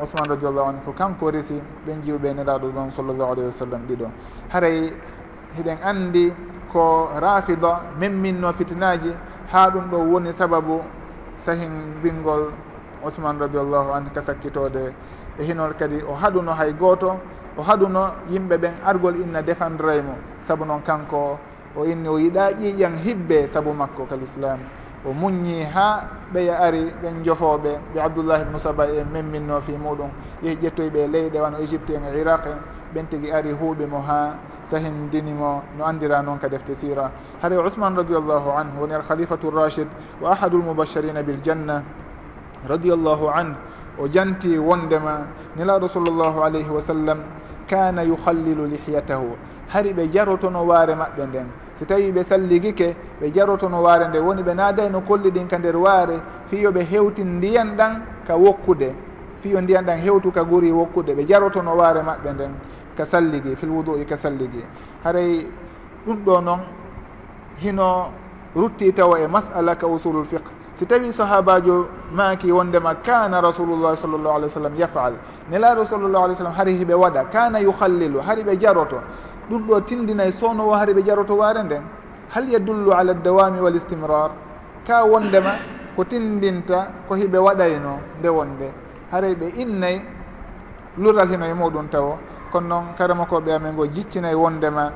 ousmane radiallahu anhu ko kanko resi ɓen jiwɓe e neraɗo ɗon sallllahu alayhi wa sallam ɗiɗo. Haray hiɗen andi ko rafida memminno fitinaji ha ɗum ɗo woni sababu sahin mbingol ousmane radiallahu anhu ka sakkitode e hinol kadi o haɗuno hay goto o haɗuno yimɓe ɓen argol inna défendraymo saabu noon kanko o inni o yiiɗa ƴiiƴan hibbe saabu makko kal islam o muññi ha ɓeya ari ɓen jofoɓe ɓe abdoullahi ibnu saba e memminno fi muɗum yehi ƴettoyɓe e leyɗe wano égypte en e iraq en. Ɓen tigui ari huuɓe mo ha sahindinimo no andira noon ka defte sira haɗa ousmane radiallahu anhu woni al khalifatu rachid wa ahadu lmoubacharina biljanna radiallahu anhu o janti wondema nelaɗo sallllahu alayhi wa sallam kana yuhallilu lihyatahu. Hari ɓe jarotono waare maɓɓe nden. si tawi ɓe salligike ɓe jarotono waare nde woni ɓe naadayno kolli ɗin ka nder waare fiyo ɓe hewtin ndiyan ɗan ka wokkude fiyo ndiyan ɗan hewtu ka guri wokkude ɓe jarotono waare maɓɓe nden ka salligi fil wudu'i ka salligi haray ɗum ɗo noon hino rutti tawa e masala ka usulul fiqe si tawi sahabajo maaki wondema kana rasulullahi sall llahu alih w sallam yafal. Nelaɗo sallllahu alih w sallam hari hiɓe waɗa. Kana yuhallilu hari ɓe jaroto. ɗum ɗo tindinay sownowo hari ɓe jaroto waare nden. Hal yadullu ala dawami wal istimrar? Ka wondema ko tindinta ko hiɓe waɗayno nde wonde haray ɓe innayi lural hino e muɗum tawo kono noon karama koɓe amen go jiccinayi wondema.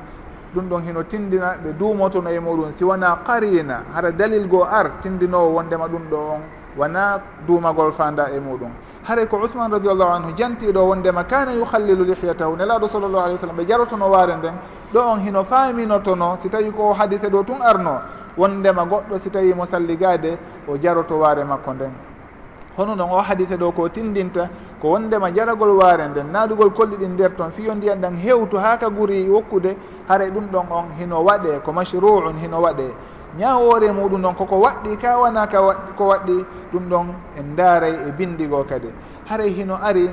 Ɗum ɗon hino tindina ɓe duumotono e muɗum si wona qarina. Hara dalil goo ar tindinowo wondema ɗum ɗo on wona duumagol fanda e muɗum. haray ko ousmane radiallahu anhu jantiɗo wondema kana yuhallilu lihyatahu? Nelaɗo sallllahu alih w sallam ɓe jarotono waare nden ɗo on hino faminotono si tawi ko hadise ɗo tun arno wondema goɗɗo si tawi mo salligade o jaroto waare makko nden. Hono noon o hadise ɗo ko tindinta ko wondema jaragol waare nden naatugol kolli ɗin nder toon fiyo ndiyan ɗan hewtu ha ka guri wokkude haray ɗum ɗon on hino waɗe ko mashruu un hino waɗe. ñawoore muɗum ɗon koko waɗɗi ka wona ka waɗɗi ko waɗɗi ɗum ɗon en daaray e bindigo kadi. Haray hino ari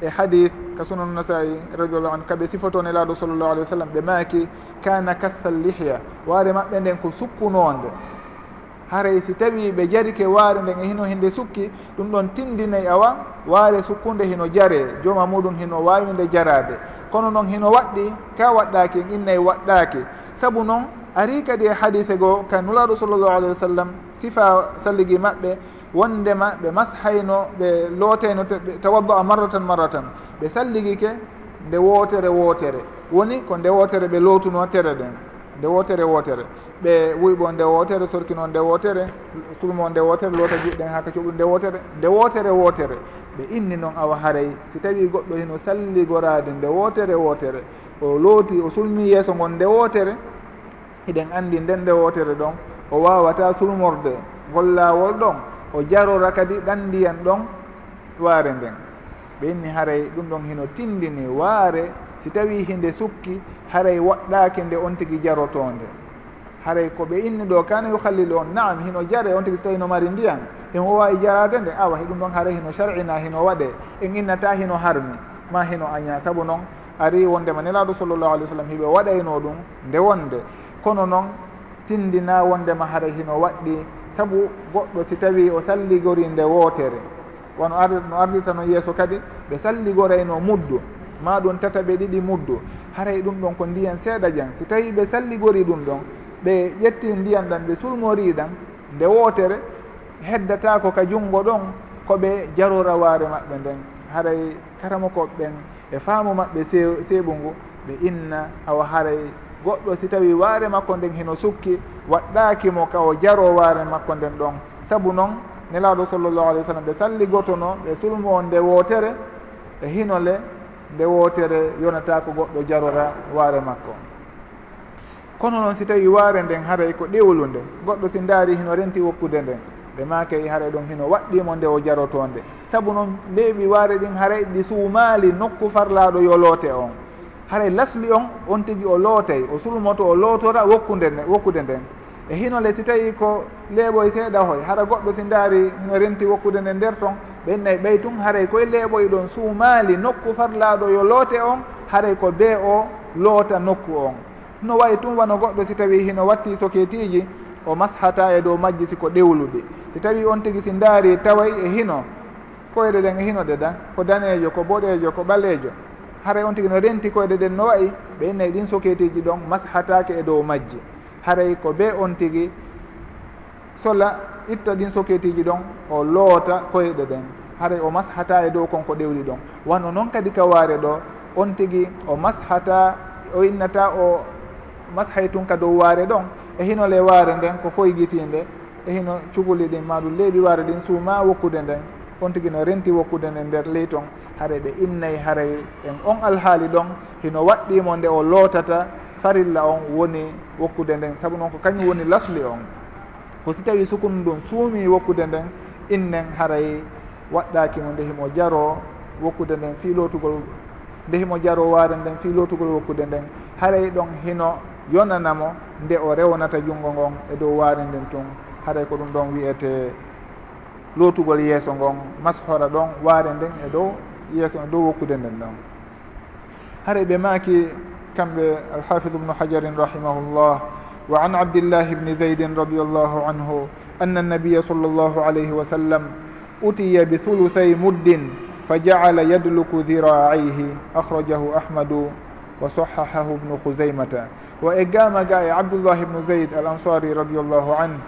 e hadith ka sunan nasai radiallahu anu kaɓe sifotone laaɗo sallllahu alih wa sallam ɓe maaki kana kathal lihya waare maɓɓe nden ko sukkunonde haray si tawi ɓe jarike waare nden e hino hinde sukki ɗum ɗon tindinayi awa waare sukkunde hino jare jooma muɗum hino wawinde jarade kono noon hino waɗɗi ka waɗɗaki en innayi waɗɗaki saabu noon ari kadi e hadise goo ka nulaaɗo sallllahu alayhi wa sallam sifa salligi maɓɓe wondema ɓe mashayno ɓe looteno tawaddo a marratan marratan. Ɓe salligike nde wootere wootere woni ko nde wootere ɓe lootuno tere ɗen. Nde wootere wootere ɓe wuyɓo nde wootere sorkino nde wootere sulmo nde wootere loota juɗɗen haka coɓu nde wootere nde wootere wootere ɓe inni noon awa haray. Si tawi goɗɗo hino salligoraade nde wootere wootere o looti o sulmi yeeso ngon nde wootere hiɗen andi nden nde wootere ɗon o wawata sulmorde ngol laawol ɗon o jarora kadi ɗan ndiyan ɗon waare nden. Ɓe inni haray ɗum ɗon hino tindini waare si tawi hinde sukki haray waɗɗaki nde on tigui jarotonde haray ko ɓe inni ɗo kana yuhallilu on naam hino jare on tigui so tawi no mari ndiyan e himo wawi jarade nde awa ɗum ɗon haray hino sar'ina hino waɗe en innata hino harmi ma hino aña saabu noon ari wondema nelaɗo sallllahu alih w sallam hiɓe waɗayno ɗum nde wonde. kono noon tindina wondema haara hino waɗɗi saabu goɗɗo si tawi o salligori nde wootere wono ar no ardita no yeeso kadi ɓe salligorayno muddu ma ɗum tata ɓe ɗiɗi muddu. Haray ɗum ɗon ko ndiyan seeɗa jan si tawi ɓe salligori ɗum ɗon ɓe ƴetti ndiyan ɗan ɓe sulmori ɗan nde wootere heddatako ka junngo ɗon koɓe jarora waare maɓɓe nden. Haray karama koɓe ɓen e faamu maɓɓe seeɓu ngu ɓe inna awa haray goɗɗo si tawi waare makko nden hino sukki waɗɗakimo ka o jaro waare makko nden ɗon. Saabu noon nelaɗo sallllahu alih w sallam ɓe salligotono ɓe sulmo on nde wootere e hinole nde wootere yonata ko goɗɗo jarora waare makko. Kono noon si tawi waare nden haray ko ɗewlu nde goɗɗo si daari hino renti wokkude nden ɓe makey e haray ɗon hino waɗɗimo nde o jarotonde saabu noon leeɓi waare ɗin haray ɗi suumaali nokku farlaɗo yolote on. haray lasli on on tigi o lootay o sulmoto o lootora wokkude nde wokkude nden. E hinole si tawi ko leeɓoye seeɗa hoy hara goɗɗo si ndaari no renti wokkude nde nder ton ɓennayi ɓay tun haray koye leeɓoye ɗon suumaali nokku farlaaɗo yo loote on haray ko bee o loota nokku on. No wayi tun wano goɗɗo si tawi hino watti soketiiji o mashata e dow majji siko ɗewluɗi si tawi on tigi si ndaari taway e hino koyɗe ɗen e hino ɗe ɗan ko daneejo ko boɗeejo ko ɓaleejo. haray on tigi no renti koyɗe e ɗen no wayi ɓe innayi ɗin soketiji ɗon mashatake e dow majje. Haray ko be on tigi sola itta ɗin soketiji ɗon o loota koyɗe ɗen. Haray o mashata e dow konko ɗewli ɗon. Wano noon kadi ka waare ɗo on tigi o mashata o innata o mashay tun ka dow waare ɗon e hinole waare nden ko foygitinde e hino cukuli ɗin maɗum leydi waare ɗin suuma wokkude nden. On tigi no renti wokkude nden nder ley ton. haare ɓe innayi haray en on alhaali ɗon hino waɗɗimo nde o lootata farilla on woni wokkude nden. Saabu noon ko kañum woni lasli on. Ko si tawi sukunu ndun suumi wokkude nden innen haray waɗɗakimo nde himo jaro wokkude nden fi lootugol nde himo jaro waare nden fi lootugol wokkude nden. Haray ɗon hino yonanamo nde o rewnata junngo ngon e dow waare nden tun. Haray ko ɗum ɗon wiyete lootugol yeeso ngon mashora ɗon waare nden e dow yiyake e dow wokkude nden ɗon. Hare ɓe maaki kamɓe alhafid ubnu hajarin rahimahullah wa an abdillahi bni zeydin radiallahu anhu anna annabiya sall allahu alayhi wa sallam utiya bi thuluthay muddin fa jaala yadluku dhiraihi akhrajahu ahmadu wa sahahahu bnu khuzaymata. Wa e gama ga e abdullah ibnu zeyd al ansari radi allahu an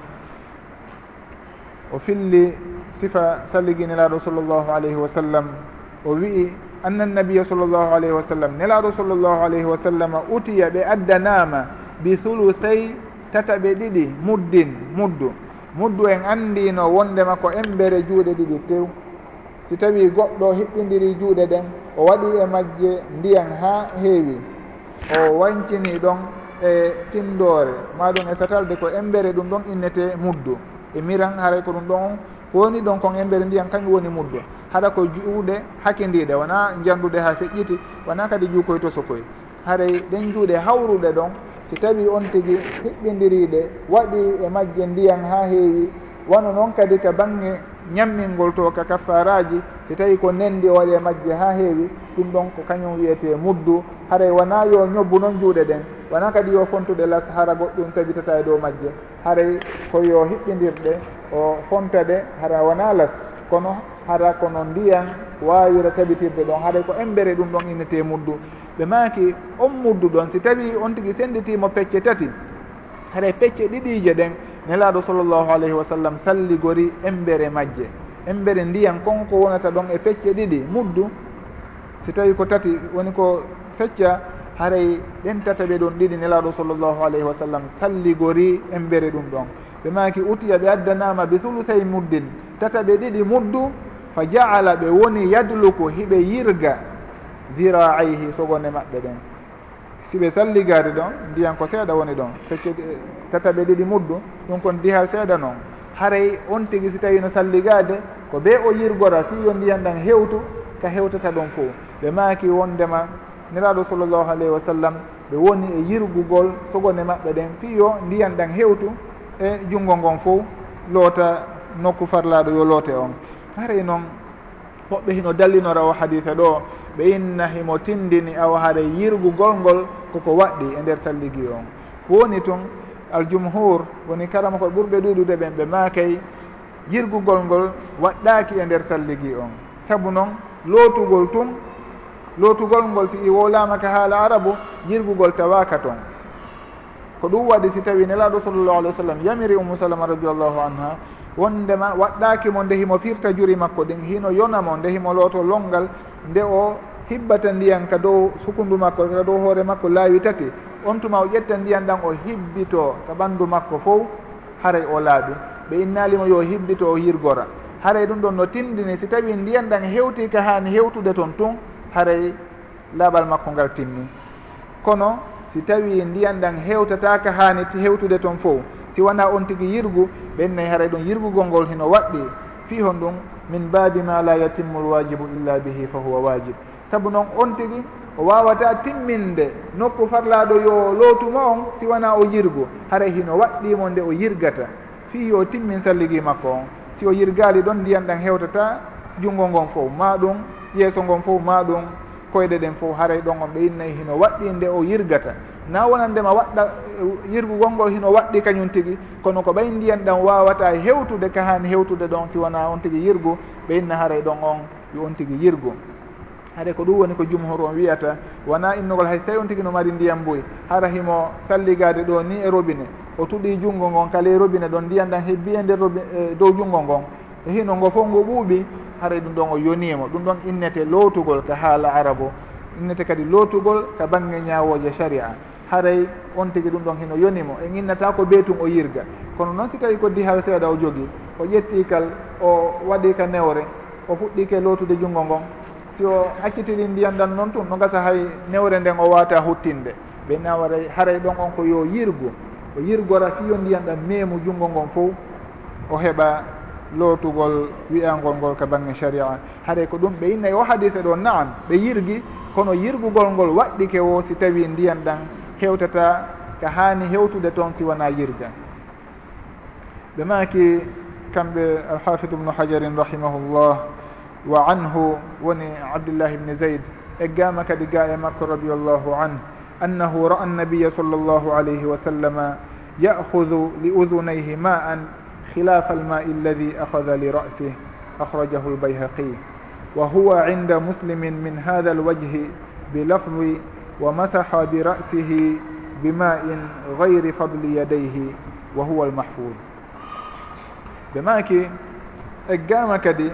o filli sifa salliginelaɗo sallllahu alayhi wa sallam o wi'i anna annabiya sallllahu alayhi wa sallam nelaɗo sallllahu alayhi wa sallam utiya ɓe addanama bi thulutsey tataɓe ɗiɗi muddin muddu. Muddu en andino wondema ko embere juuɗe ɗiɗi tew. Si tawi goɗɗo hiɓɓidiri juuɗe ɗen o waɗi e majje ndiyan ha heewi. O wancini ɗon e tindore maɗum e satalde ko embere ɗum ɗon innete muddu. E miran haray ko ɗum ɗon woni ɗon kon embere ndiyam kañum woni muddo. Haɗa ko juuɗe hakkidiɗe wona janduɗe ha feƴƴiti wona kadi juukoye to sokoye haray ɗen juuɗe hawruɗe ɗon si tawi on tigi hiɓɓidiriɗe waɗi e majje ndiyan ha heewi wano noon kadi ka bange ñammingol to ka kaffaraji si tawi ko nendi o waɗi e majje ha heewi ɗum ɗon ko kañum wiyete muddu. Haray wona yo ñobbu noon juuɗe ɗen. wona kadi yo fontude las hara goɗɗum tabitata e dow majje. Haray koyo hiɓɓidirɗe o fonta ɗe hara wona las. Kono hara kono ndiyan wawira tabitirde ɗon. Haɗay ko embere ɗum ɗon innete muddu. Ɓe maaki on muddu ɗon. Si tawi on tigui senditimo pecce tati haɗay pecce ɗiɗije ɗen nelaɗo sallllahu alayhi wa sallam salligori embere majje. Embere ndiyan konko wonata ɗon e pecce ɗiɗi muddu. Si tawi ko tati woni ko fecca haray ɗen tata ɓe ɗon ɗiɗi nelaɗo sallllahu alayhi wa sallam salligori embere ɗum ɗon. Ɓe maki utiya ɓe addanama bi thuluthay muddin. Tata ɓe ɗiɗi muddu fa jaala ɓe woni yadluku hiɓe yirga diraihi sogone maɓɓe ɗen. Siɓe salligade ɗon ndiyan ko seeɗa woni ɗon. Fecce tata ɓe ɗiɗi muddu ɗum kon diha seeɗa noon haray on tigui si tawi no salligade ko ɓe o yirgora fi yo ndiyan ɗan hewtu ka hewtata ɗon fo ɓe maaki wondema niraɗo sallllahu alayhi wa sallam ɓe woni e yirgugol sogone maɓɓe ɗen. Fiyo ndiyan ɗan hewtu e junngo ngon fof loota nokku farlaɗo yo loote on. Haray noon hoɓɓe hino dallinora o haditha ɗo ɓe inna himo tindini aw haara yirgugol ngol koko waɗɗi e nder salligi on. Woni tun aljumhur woni karama ko ɓurɓe ɗuɗude ɓen ɓe maakay yirgugol ngol waɗɗaki e nder salligi on. Saabu noon lootugol tun lootugol ngol si i wowlamaka haala arabu jirgugol tawaka toon ko ɗum waɗi si tawi nelaɗo sallllahu alih w sallam yamiri ummu salama radiallahu anha wondema waɗɗakimo ndehimo firta juri makko ɗin hino yonamo ndehimo looto longal nde o hibbata ndiyan ka dow sukundu makko ka dow hoore makko laawi tati. On tuma o ƴetta ndiyan ɗan o hibbito ka ɓanndu makko fof haray o laaɓi. Ɓe innalimo yo hibbito o yirgora. Haray ɗum ɗon no tindini si tawi ndiyan ɗan hewti ka haani hewtude toon tun haray laaɓal makko ngal timmi kono si tawi ndiyan ɗan hewtataka hani hewtude toon fof si wona on tigui yirgu ɓennayi haray ɗum yirgugol ngol hino waɗɗi fi hon ɗum min babi ma la yatimmu lwajibu illa bihi fa huwa wajib saabu noon on tigui o wawata timminde nokku farlaɗo yo lootuma on si wona o yirgu haray hino waɗɗimo nde o yirgata. Fi yo timmin salligi makko on. Si o yirgali ɗon ndiyan ɗan hewtata junggo ngon fof ma ɗum yeeso ngon fof ma ɗum koyɗe ɗen fof haray ɗon on ɓe innayi hino waɗɗi nde o yirgata. Na wonandema waɗɗa eh, yirgugol ngol hino waɗɗi kañum tigui kono ko ɓay ndiyan ɗan wawata hewtude ka hani hewtude ɗon si wona on tigui yirgu ɓe inna haray ɗon on yo on tigui yirgu. Haɗa ko ɗum woni ko jumhur on wiyata wona innugol hay so tawi on tigui no mari ndiyam boyi hara himo salligade ɗo ni e robine o tuɗi junngo ngon kala e robine ɗon ndiyan ɗan hebbi e nder robi eh, dow junngo ngon. E hino ngo fof ngo ɓuuɓi haray ɗum ɗon o yonimo ɗum ɗon innete lootugol ka haala arabu innete kadi lootugol ka bange ñawoje sharia. Haray on tigui ɗum ɗon hino yonimo. En innata ko beetum o yirga. Kono noon si tawi ko dihal seeɗa o jogui o ƴettikal o waɗi ka newre o fuɗɗike lootude junngo ngon. Si o accitiri ndiyan ɗan noon tun no gasa hay newre nden o wata huttinde. Ɓe nawaray haray ɗon on ko yo yirgu. O yirgora fiyo ndiyan ɗan meemu junngo ngon fof o heɓa lootugol wiyangol ngol ka bange sharia. Haɗay ko ɗum ɓe innayi e o hadise ɗo naam ɓe yirgi kono yirgugol ngol waɗɗike o si tawi ndiyan ɗan hewtata ka hani hewtude toon si wona yirga. Ɓe maki kamɓe alhafid ubnu hajarin rahimahullah wa anhu woni abdillah ibni zayd eggama kadi ga e makko radiallahu anhu annahu ra'a annabiya sall llahu alayhi wa sallama ya'hudu li udunayhi ma an خلاف الماء الذي أخذ لرأسه أخرجه البيهقي. وهو عند مسلم من هذا الوجه بلفظ ومسح برأسه بماء غير فضل يديه وهو المحفوظ. بماكي اجاما كدي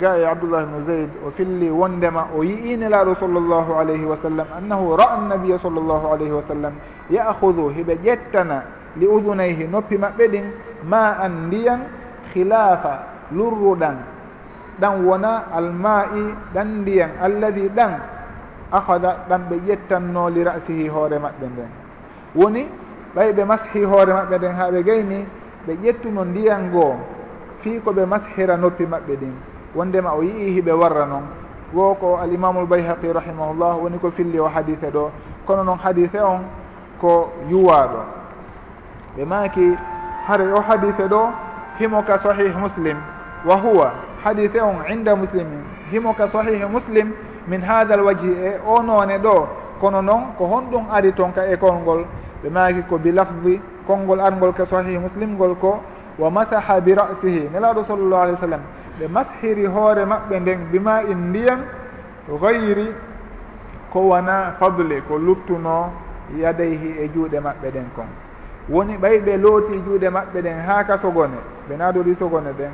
جاء عبد الله بن زيد وفي اللي وندما ويئين الى صلى الله عليه وسلم انه راى النبي صلى الله عليه وسلم ياخذ هبجتنا li udunayhi noppi maɓɓe ɗin ma an ndiyan khilafa lurruɗan. Ɗan wona alma'i ɗan ndiyan alladi ɗan ahada ɗan ɓe ƴettanno li rasihi hoore maɓɓe nden. Woni ɓay ɓe mashi hoore maɓɓe nden ha ɓe gayni ɓe ƴettuno ndiyan goo fii ko ɓe mashira noppi maɓɓe ɗin. Wondema o yii hiɓe warra noon wo ko alimamu lbayhaqi rahimahullah woni ko filli o hadise ɗo. Kono noon hadise on ko yuwaɗo ɓe maaki hare o hadise ɗo himoka sahih muslim. Wa huwa hadise on inda muslimin himoka sahih muslim min hada al waji e o noone ɗo kono noon ko honɗum ari toon ka école ngol. Ɓe maaki ko bi lafdi konngol arngol ka sahih muslim ngol ko wa masaha bi rasihi nelaɗo sallllahu alih w sallam. Ɓe mashiri hoore maɓɓe nden bima in ndiyam gayri ko wona fadle ko luttuno yadayhi e juuɗe maɓɓe ɗen kon. woni ɓay ɓe looti juuɗe maɓɓe ɗen haa ka sogone ɓe naadori sogone ɗen.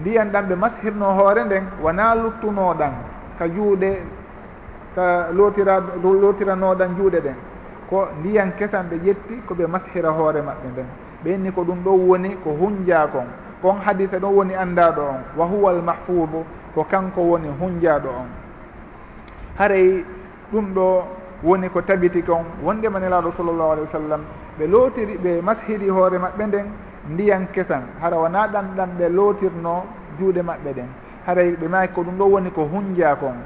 Ndiyan ɗan ɓe mashirno hoore nden wona luttunoɗan ka juuɗe ka lootira lootiranoɗan juuɗe ɗen. Ko ndiyan kesan ɓe ƴetti koɓe mashira hoore maɓɓe nden. Ɓenni ko ɗum ɗon woni ko hunjakon kon hadita ɗon woni anndaɗo on. Wa huwa al mahfudu ko kanko woni hunjaɗo on. Haray ɗum ɗo woni ko tabiti kon wondema nelaɗo sallllahu alih wa sallam ɓe lootiri ɓe mashiri hoore maɓɓe nden ndiyan kesan. Hara wona ɗan ɗan ɓe lootirno juuɗe maɓɓe ɗen haray ɓe mayi ko ɗum ɗo woni ko hunja kon.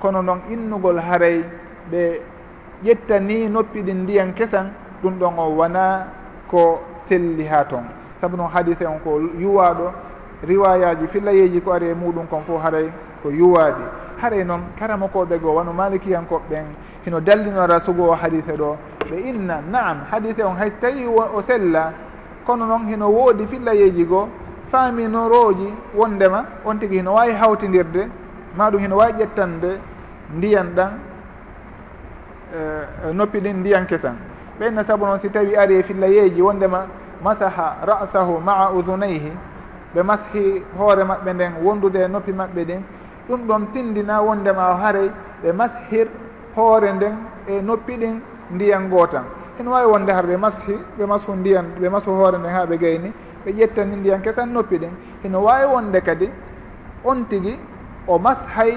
Kono noon innugol haray ɓe ƴettani noppi ɗin ndiyan kesan ɗum ɗon o wona ko selli ha toon saabu noon hadise on ko yuwaɗo riwayaji fillayeji ko ari e muɗum kon fof haray ko yuwaɗi haray noon karama koɓe goo wano malikiyankoɓe ɓen hino dallinora sugo o hadise ɗo. Ɓe inna naam hadise on hayso tawi o sella kono noon hino woodi fillayeji goo faaminoroji wondema on tigi hino wawi hawtidirde maɗum hino wawi ƴettande ndiyan ɗan uh, noppi ɗin ndiyan kesan. Ɓenna saabu noon si tawi ari e fillayeji wondema masaha rasahu maa udunayhi ɓe mashi hoore maɓɓe nden wondude e noppi maɓɓe ɗin ɗum ɗon tindina wondema o haray ɓe mashir hoore nden e noppi ɗin ndiyan gootan ene waawi wonde har ɓe mashi ɓe mashu ndiyan ɓe mashu hoore nden ha ɓe gayni ɓe ƴettani ndiyan kesan noppi ɗin. Ene wawi wonde kadi on tigui o mashay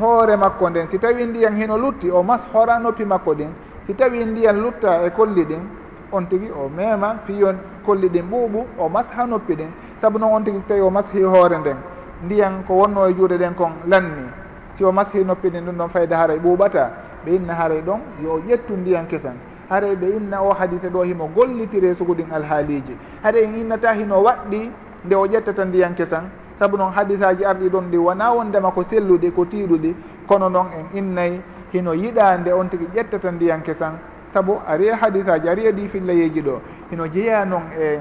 hoore makko nden. Si tawi ndiyan heno lutti o mas hora noppi makko ɗin. Si tawi ndiyan lutta e kolli ɗin on tigui o mema fiyon kolli ɗin ɓuuɓu o mas ha noppi ɗin. Saabu noon on tigui so tawi o mashi hoore nden ndiyan ko wonno e juuɗe ɗen kon lanni. si o maski noppini ɗum ɗon fayda haaray ɓuuɓata ɓe inna haaray ɗon yo ƴettu ndiyan kesan. Haray ɓe inna o hadite ɗo himo gollitire suguɗin alhaaliji. Haray en innata hino waɗɗi nde o ƴettata ndiyan kesan. Saabu noon hadisaji arɗi ɗon ɗi wona wondema ko selluɗi ko tiiɗuɗi kono noon en innayi hino yiɗa nde on tigui ƴettata ndiyan kesan. Saabu ari e hadisaji ari e ɗi fillayeji ɗo hino jeeya noon e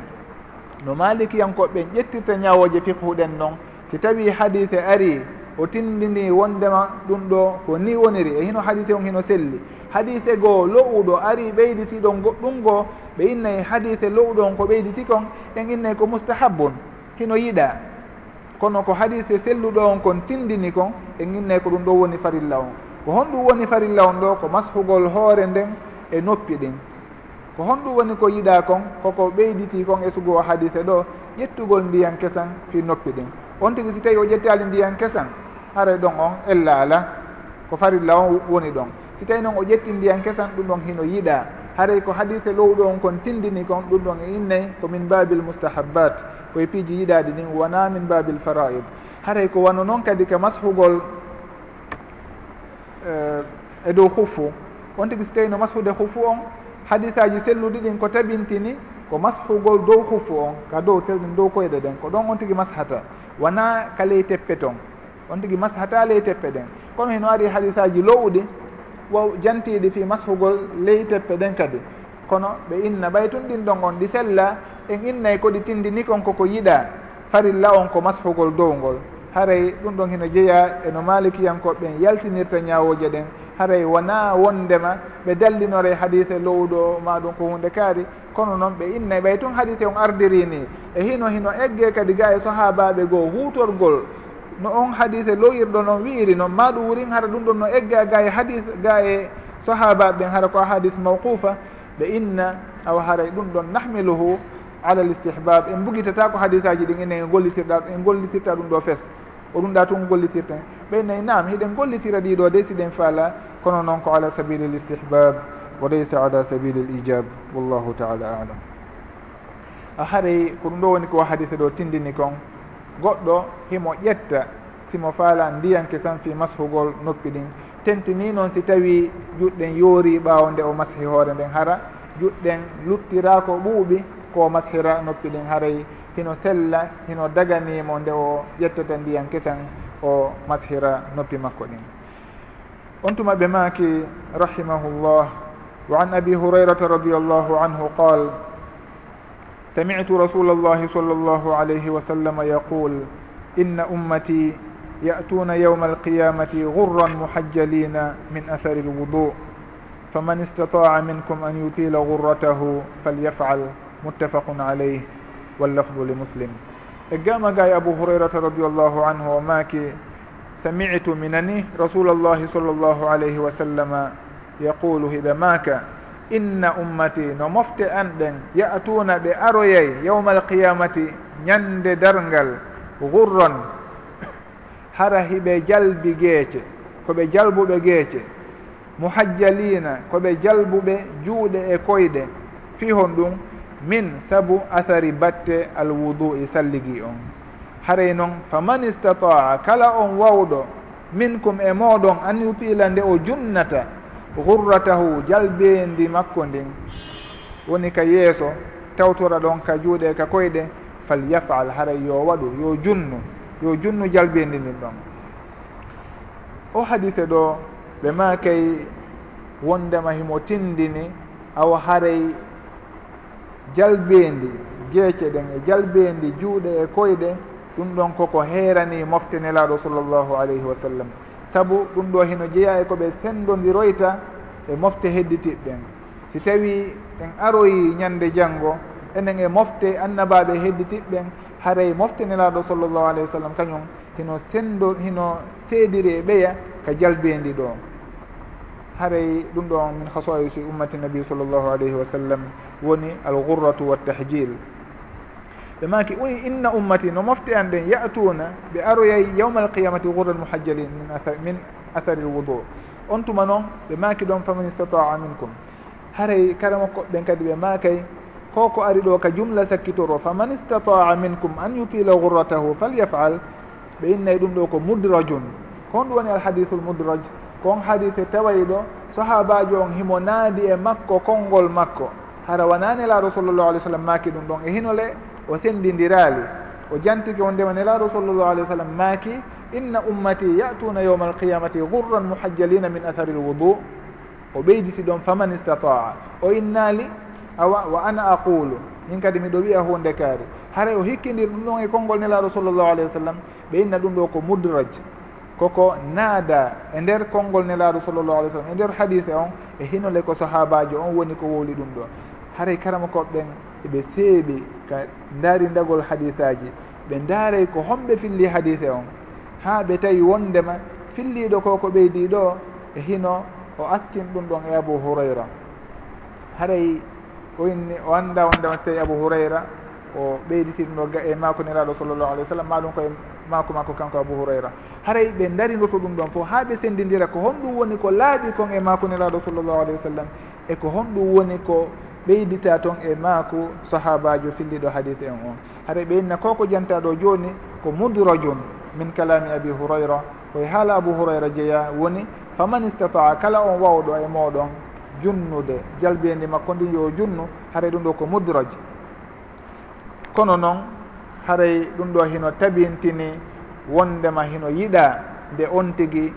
no malikiyankoɓe ƴettirta ñawoje fiqhuɗen noon si tawi hadise ari o tindini wondema ɗum ɗo ko ni woniri e hino hadise on hino selli. Hadise goo lowuɗo ari ɓeyditiɗon goɗɗum goo ɓe innayi hadise lowɗo on ko ɓeyditi kon en innayi ko mustahabun hino yiɗa. Kono ko hadise selluɗo on kon tindini kon en innayi ko ɗum ɗo woni farilla on. Ko honɗum woni farilla on ɗo ko mashugol hoore nden e noppi ɗin. Ko honɗum woni ko yiɗa kon koko ɓeyditi kon e sugo o hadise ɗo ƴettugol ndiyan kesan fi noppi ɗin. on tigi si tawi o ƴettali ndiyan kesan haray ɗon on ella ala ko farilla on woni ɗon si tawi noon o ƴetti ndiyan kesan ɗum ɗon hino yiɗa. Haray ko hadise lowɗo on kon tindini kon ɗum ɗon e innayi komin babil mustahabat koye piiji yiɗade ɗin wona min babil faraid. Haray ko wano noon kadi ka mashugol eh, e dow huffu on tigi so tawi no mashude huffu on hadisaji selluɗi ɗin ko tabintini ko mashugol dow huffu on ka dow telɗin dow koyɗe ɗen. Ko ɗon on tigi mashata wona ka ley teppe toon on tigui mashata ley teppe ɗen kono heno ari hadisaji lowɗi wo jantiɗi fi mashugol ley teppe ɗen kadi. Kono ɓe inna ɓay tun ɗin ɗon on ɗi sella en innay koɗi tindini kon koko yiɗa farilla on ko mashugol dowgol haray ɗum ɗon hino jeeya eno malikiyankoɓen yaltinirta ñawoje ɗen haray wona wondema ɓe dallinore hadise lowɗo maɗum ko hunde kaari. kono noon ɓe innay ɓay tun hadite on ardirini e hino hino egge kadi ga e sahabaɓe goo hutorgol. No on hadise loyirɗo noon wiiri noon ma ɗum wurin hara ɗum ɗon no egga ga e hadis ga e sahabaɓen hara ko ahadis mawqufa ɓe inna awa haray ɗum ɗon nahmiluhu ala l istihbab en bugitata ko hadis aji ɗin enen e gollitirɗa en gollitirta ɗum ɗo fes. O ɗum ɗa tun gollitirta ɓeynayi nam hiɗen gollitira ɗiɗo de siɗen faala kono noon ko ala sabili l istihbab. wa laysa ala وليس على سبيل الإيجاب والله تعالى أعلم haray ko ɗum ɗo woni ko hadise ɗo tindini kon goɗɗo himo ƴetta simo faala ndiyanke tan fi mashugol noppi ɗin. Tentini noon si tawi juɗɗen yoori ɓaawo nde o mashi hoore nden hara juɗɗen luttira ko ɓuuɓi ko mashira noppi ɗin haray. Hino sella hino daganimo nde o ƴettata ndiyan kesan o mashira noppi makko ɗin. On tuma ɓe maaki rahimahullah. وعن أبي هريرة رضي الله عنه قال سمعت رسول الله صلى الله عليه وسلم يقول إن أمتي يأتون يوم القيامة غرا محجلين من أثر الوضوء فمن استطاع منكم أن يطيل غرته فليفعل متفق عليه واللفظ لمسلم اجاما جاي أبو هريرة رضي الله عنه وماكي سمعت منني رسول الله صلى الله عليه وسلم yaqulu hiɓe maka inna ummati no mofte an ɗen yatuna ɓe aroyay yawma alqiyamati ñande dargal gurron [coughs] hara hiɓe jalbi geece koɓe jalbuɓe geece muhajjalina koɓe jalbuɓe juuɗe e koyɗe fihon ɗum min sabu athari batte alwudu'i salligi on. Haray noon faman istataa kala on wawɗo minkum e moɗon an yutila nde o junnata gurratahu jalbendi makko ndin. Woni ka yeeso tawtora ɗon ka juuɗe ka koyɗe falyafal haray yo waɗu yo junnu yo junnu jalbendi ndin ɗon. O hadise ɗo ɓe makay wondema himo tindini awa haray jalbendi jeece ɗen e jalbendi juuɗe e koyɗe ɗum ɗon koko heerani moftenelaɗo sallllahu alayhi wa sallam. saabu ɗum ɗo hino jeeya e ko ɓe sendodiroyta e mofte hedditiɓɓen si tawi en aroyi ñande janngo enen e mofte annabaɓe hedditiɓɓen haray mofte nelaɗo sallllahu alayhi wa sallam kañum hino sendo hino seediri e ɓeya ka jalbendi ɗo. Haray ɗum ɗo min hasoysi ummati nabi sallllahu alayhi wa sallam woni al gurratu wa tahjil ɓe maki uni inna ummati no mofte an ɗen yatuna ɓe aroyay yawma alqiyamati gurra muhajjalin min min athari lwudu on tuma noon ɓe maki ɗon faman istataa minkum. Haray kara makko ɓen kadi ɓe makay ko ko ari ɗo ka jumla sakkitoro faman istataa minkum an yutila gurratahu falyafal. Ɓe innayi ɗum ɗo ko mudrajun. Ko on ɗum woni alhadithu lmudraj kon hadise tawayi ɗo sahabajo on himo naadi e makko konngol makko. Hara wonani laaɗo sallllahu alih w sallam maki ɗum ɗon e hinole o sendidiraali o jantiki on ndema nelaaɗo sallllahu alih wa sallam maaki inna ummati yatuna yawma alqiyamati gurran muhajjalina min athari lwudu o ɓeyditi ɗon faman istataa. O innaali awa wa ana aqulu min kadi miɗo wiya hunde kaari. Haray o hikkidir ɗum ɗon e konngol nelaaɗo sallllahu alayhi wa sallam ɓe inna ɗum ɗo ko mudraj. Koko naada e nder konngol nelaaɗo sallllahu alih w sallam e nder hadise on e hinole ko sahabajo on woni ko wowli ɗum ɗo. Haray karama koɓɓen eɓe seeɓi ka ndaari ndagol hadisaji ɓe ndaaray ko homɓe filli hadise on. Ha ɓe tawi wondema filliɗo ko ko ɓeydi ɗo e hino o askin ɗum ɗon e abou hurayra. Haray o inni o annda wondema so tawi abou hurayra o ɓeyditi ɗum ɗo ga e makoniraɗo sallllahu alih w sallam maɗum koye mako makko kanko abou hurayra. Haray ɓe daridoto ɗum ɗon fof ha ɓe sendidira ko honɗum woni ko laaɓi kon e makoniraɗo sallllahu alih wa sallam e ko honɗum woni ko ɓeydita toon e maako sahabajo filliɗo hadith en on. Haɗa ɓeydna koko janta ɗo joni ko mudrajum min kalami abi hurayra koye haala abou hurayra jeeya woni faman istataa kala on wawɗo e moɗon junnude jalbiyendi makko ndi yo junnu haray ɗum ɗo ko mudraj. Kono noon haray ɗum ɗo hino tabintini wondema hino yiɗa nde on tigui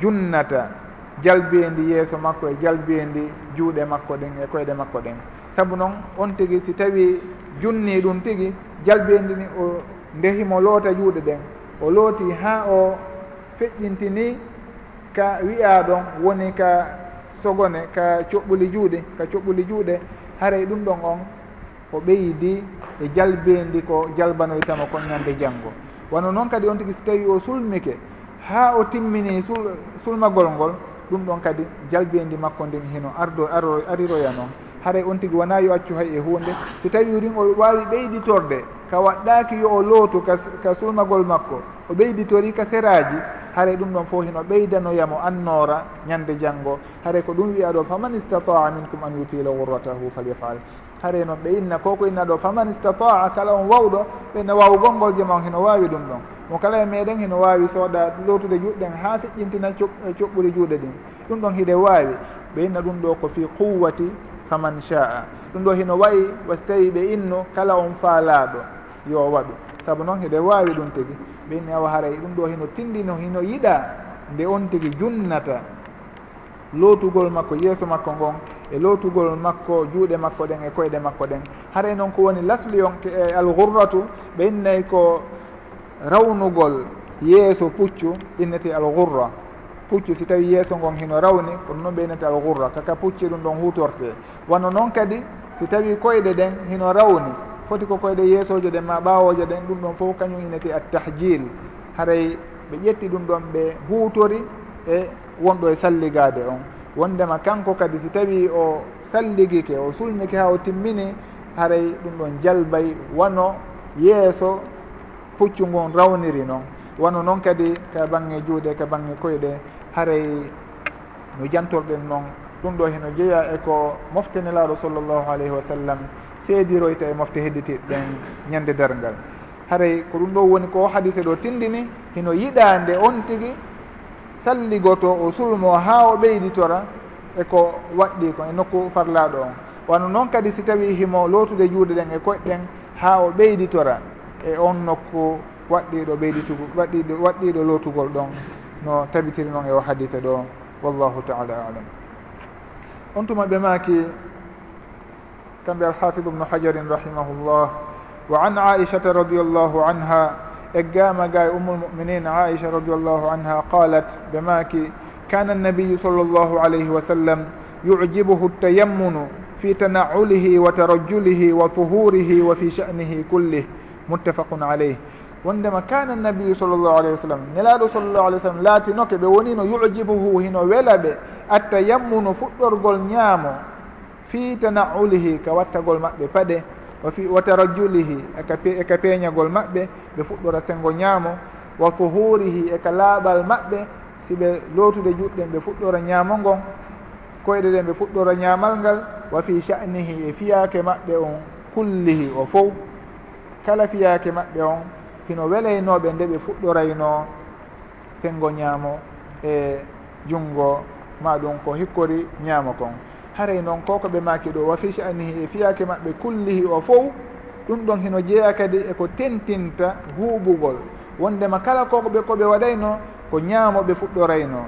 junnata jalbiyedi yeeso makko e jalbiyedi juuɗe makko ɗen e koyɗe makko ɗen. Saabu noon on tigi si tawi junni ɗum tigi jalbiyedi ni o ndehimo loota juuɗe ɗen. O looti ha o feƴƴintini ka wiya ɗon woni ka sogone ka coɓɓuli juuɗe ka coɓɓuli juuɗe. Haray ɗum ɗon on o ɓeydi e jalbeyndi ko jalbanoytama kon ñande janngo. Wano noon kadi on tigi so tawi o sulmike ha o timmini sul, sulmagol ngol ɗum ɗon kadi jalbiendi makko ndin hino ardo aro ariroya noon. Haray on tigi wona yo accu hay e hunde so tawi rin o wawi ɓeyditorde ka waɗɗaki yo o lootu ka, ka sulmagol makko o ɓeyditori ka seraji haray ɗum ɗon fof hino ɓeydanoyamo annora ñande janggo haray ko ɗum wiya ɗo faman istataa minkum an yutila wurratahu falyafal. Haray noon ɓe inna koko inna ɗo faman istataa kala on wawɗo ɓeyna wawgol ngol jama on hino wawi ɗum ɗon. mo kala e meɗen heno wawi sooɗa lowtude juɗɗen ha feƴƴintina coɓɓuri e juuɗe ɗin. Ɗum ɗon hiɗe wawi ɓe inna ɗum ɗo ko fi quwwati faman sha'a. Ɗum ɗo hino wayi wasi tawi ɓe inno kala on faalaɗo yo waɗu. Saabu noon hiɗe wawi ɗum tigui ɓe inni awa haray ɗum ɗo hino tindino hino yiɗa nde on tigui junnata. Lootugol makko yeeso makko ngon e lootugol makko juuɗe makko ɗen e koyɗe makko ɗen. Haray noon ko woni lasli on e alghurratu ɓe innay ko rawnugol yeeso puccu innete algurra puccu si tawi yeeso ngon hino rawni kono noon ɓe innete algurra kaka pucci ɗum ɗon hutorte. Wano noon kadi si tawi koyɗe ɗen hino rawni foti ko koyɗe yeesoje ɗen ma ɓawoje ɗen ɗum ɗon fof kañum innete attahjil. Haray ɓe ƴetti ɗum ɗon ɓe hutori e wonɗo e salligade on. Wondema kanko kadi si tawi o salligike o sulnike ha o timmini haray ɗum ɗon jalbay wano yeeso puccu ngon rawniri noon wano noon kadi ka bange juuɗe ka bange koyɗe haray no jantorɗen noon ɗum ɗo heno jeeya e ko moftenelaaɗo sallllahu alayhi wa sallam seediroyta e mofte hedditiɗen ñande dargal haray ko ɗum ɗo woni ko hadise ɗo tindini hino yiɗande on tigi salligoto o sulmo ha o ɓeyditora e ko waɗɗi ko e nokku farlaɗo on. Wano noon kadi si tawi himo lootude juuɗe ɗen e koƴɗen ha o ɓeyditora e on nokku waɗɗiɗo ɓeyditugo waɗɗiɗo waɗɗiɗo lootugol ɗon no tabitiri noon e o hadita ɗo w allahu taala alam. On tuma ɓe maaki kamɓe alhafid ubnu hajarin rahimahullah wa an aishata radiallahu anha eggama ga e ummulmuminin aicha radiallahu anha qalat ɓe maaki kana annabiyu sall llahu alayhi wa sallam yujibuhu tayammunu fi tanaulihi wa tarajjulihi wa tuhurihi wa fi sha'nihi kullih muttafaqun alayh. Wondema kana annabiyu sallllahu alayhi wa sallam nelaɗo sall llahu alih w sallam laatinoke ɓe wonino yujibuhu hino wela ɓe atta yammunu fuɗɗorgol ñaamo fi tana'ulihi ka wattagol maɓɓe paɗe wa fi wa tarajjulihi eka peeñagol maɓɓe ɓe fuɗɗora sengo ñaamo wa fuhurihi eka laaɓal maɓɓe si ɓe lootude juɗɗen ɓe fuɗɗora ñaamo ngon koyɗe ɗen ɓe fuɗɗora ñaamal ngal wa fi sha'nihi e fiyaake maɓɓe on kullihi o fof kala fiyaake maɓɓe on hino welaynooɓe nde ɓe fuɗɗorayno penngo ñaamo e junngo ma ɗum ko hikkori ñaamo kon haray noon koko ɓe maaki ɗo wa fi sha'nihi e fiyaake maɓɓe kullihi o fof ɗum ɗon hino jeeya kadi eko tentinta huuɓugol wondema kala koko ɓe koɓe waɗayno ko ñaamoɓe fuɗɗorayno.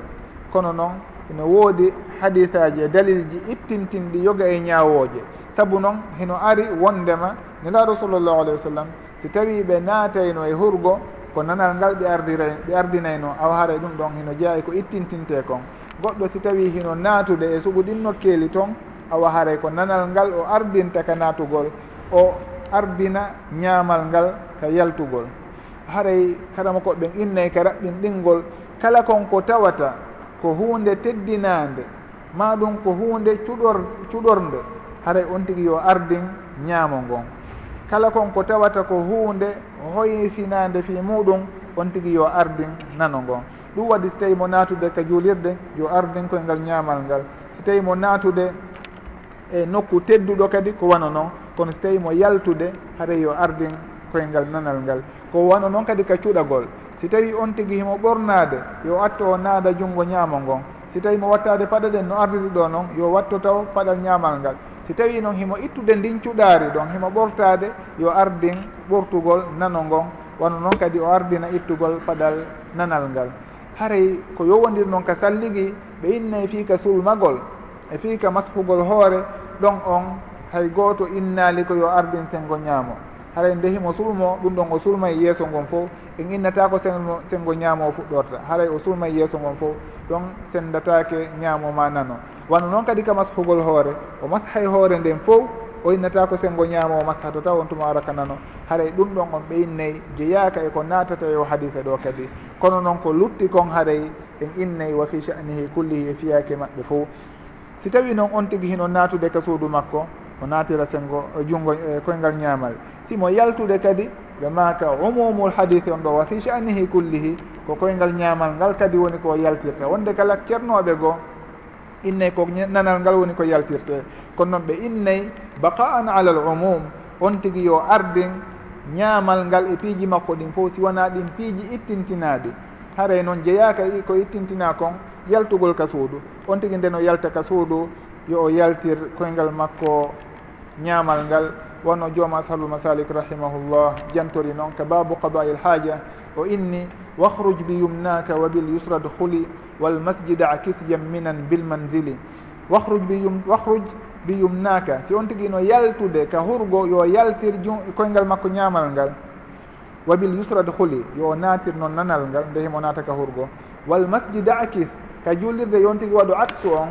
Kono noon ino woodi hadisaji e dalil ji ittintinɗi yoga e ñaawooje sabu noon hino ari wondema nelaɗo sallllahu alayhi wa sallam si tawi ɓe naatayno e hurgo ko nanal ngal ɓe ardira ɓe ardinayno aw haara ɗum ɗon hino jeeya e ko ittintinte kon goɗɗo si tawi hino naatude e suɓuɗin nokkeeli toon awa haray ko nanal ngal o ardinta ka naatugol o ardina ñaamal ngal ka yaltugol. Haray kadama koɓɓen innay ka raɓɓin ɗinngol kala kon ko tawata ko hunde teddinande ma ɗum ko hunde cuɗor cuɗorde haray on tigi yo ardin ñaamo ngon. kala kon ko tawata ko hunde hoyfinande fi muɗum on tigui yo ardin nano ngon. Ɗum waɗi so tawi mo natude ka juulirde yo ardin koye ngal ñamal ngal. So tawi mo natude e nokku tedduɗo kadi ko wano noon kono so tawi mo yaltude haɗa yo ardin koye ngal nanal ngal. Ko wano noon kadi ka cuɗagol. Si tawi on tigui himo ɓornade yo atto o naada junngo ñaamo ngon. Si tawi mo wattade paɗa ɗen no ardiri ɗo noon yo watto taw paɗal ñamal ngal. si tawi noon himo ittude ndin cuɗaari ɗon himo ɓortaade yo ardin ɓortugol nano ngon. Wano noon kadi o ardina ittugol paɗal nanal ngal. Haray ko yowondir noon ka salligi ɓe innayi e fii ka sulmagol e fii ka maspugol hoore ɗon on hay gooto innaali ko yo ardin sengo ñaamo. Haray nde himo sulmo ɗum ɗon o sulma yeeso ngon fof en innata ko sengo sengo ñaamo o fuɗɗorta. Haray o sulma yeeso ngon fof ɗon sendatake ñaamo ma nano. Wano noon kadi ka mashugol hoore o masha hoore nden fof o innata ko sengo ñaamo o masha tata on tuma araka nano. Haray ɗum ɗon on ɓeyinnayi jeeyaka e ko natata yo hadife ɗo kadi. Kono noon ko lutti kon haray en innayi wa fi sha'nihi kullihi e fiyake maɓɓe fo si tawi noon on tigui hino natude ka suudu makko o natira sengo junngo e, koyngal ñaamal. Simo yaltude kadi ɓe maka umumul hadise on ɗo wa fi sha'nihi kullihi ko koyngal ñaamal ngal kadi woni ko yaltirta wonde kala ceernoɓe goo innay ko nanal ngal woni ko yaltirte. Kono noon ɓe innay baqa'an ala l umum. On tigi yo ardin ñaamal ngal e piiji makko ɗin fof si wona ɗin piiji ittintinaɗi haray noon jeyaka ko ittintina kon yaltugol ka suudu. On tigi nden o yalta ka suudu yo o yaltir koyngal makko ñaamal ngal. Wonno jooma ashabul masalik rahimahullah jantori noon ka babu qada'il haaja. O inni wahruj biyumnaka wa bil yusra dkhuli walmasjida akis yamminan bilmanzili wahruj biyum wahruj biyumnaka si on tigui no yaltude ka hurgo yo yaltir ju koyngal makko ñamal ngal wa bil yusra dkhuli yo natir noon nanal ngal nde himo naata ka hurgo. Wal masjida akis ka jullirde yon tigui waɗo attu on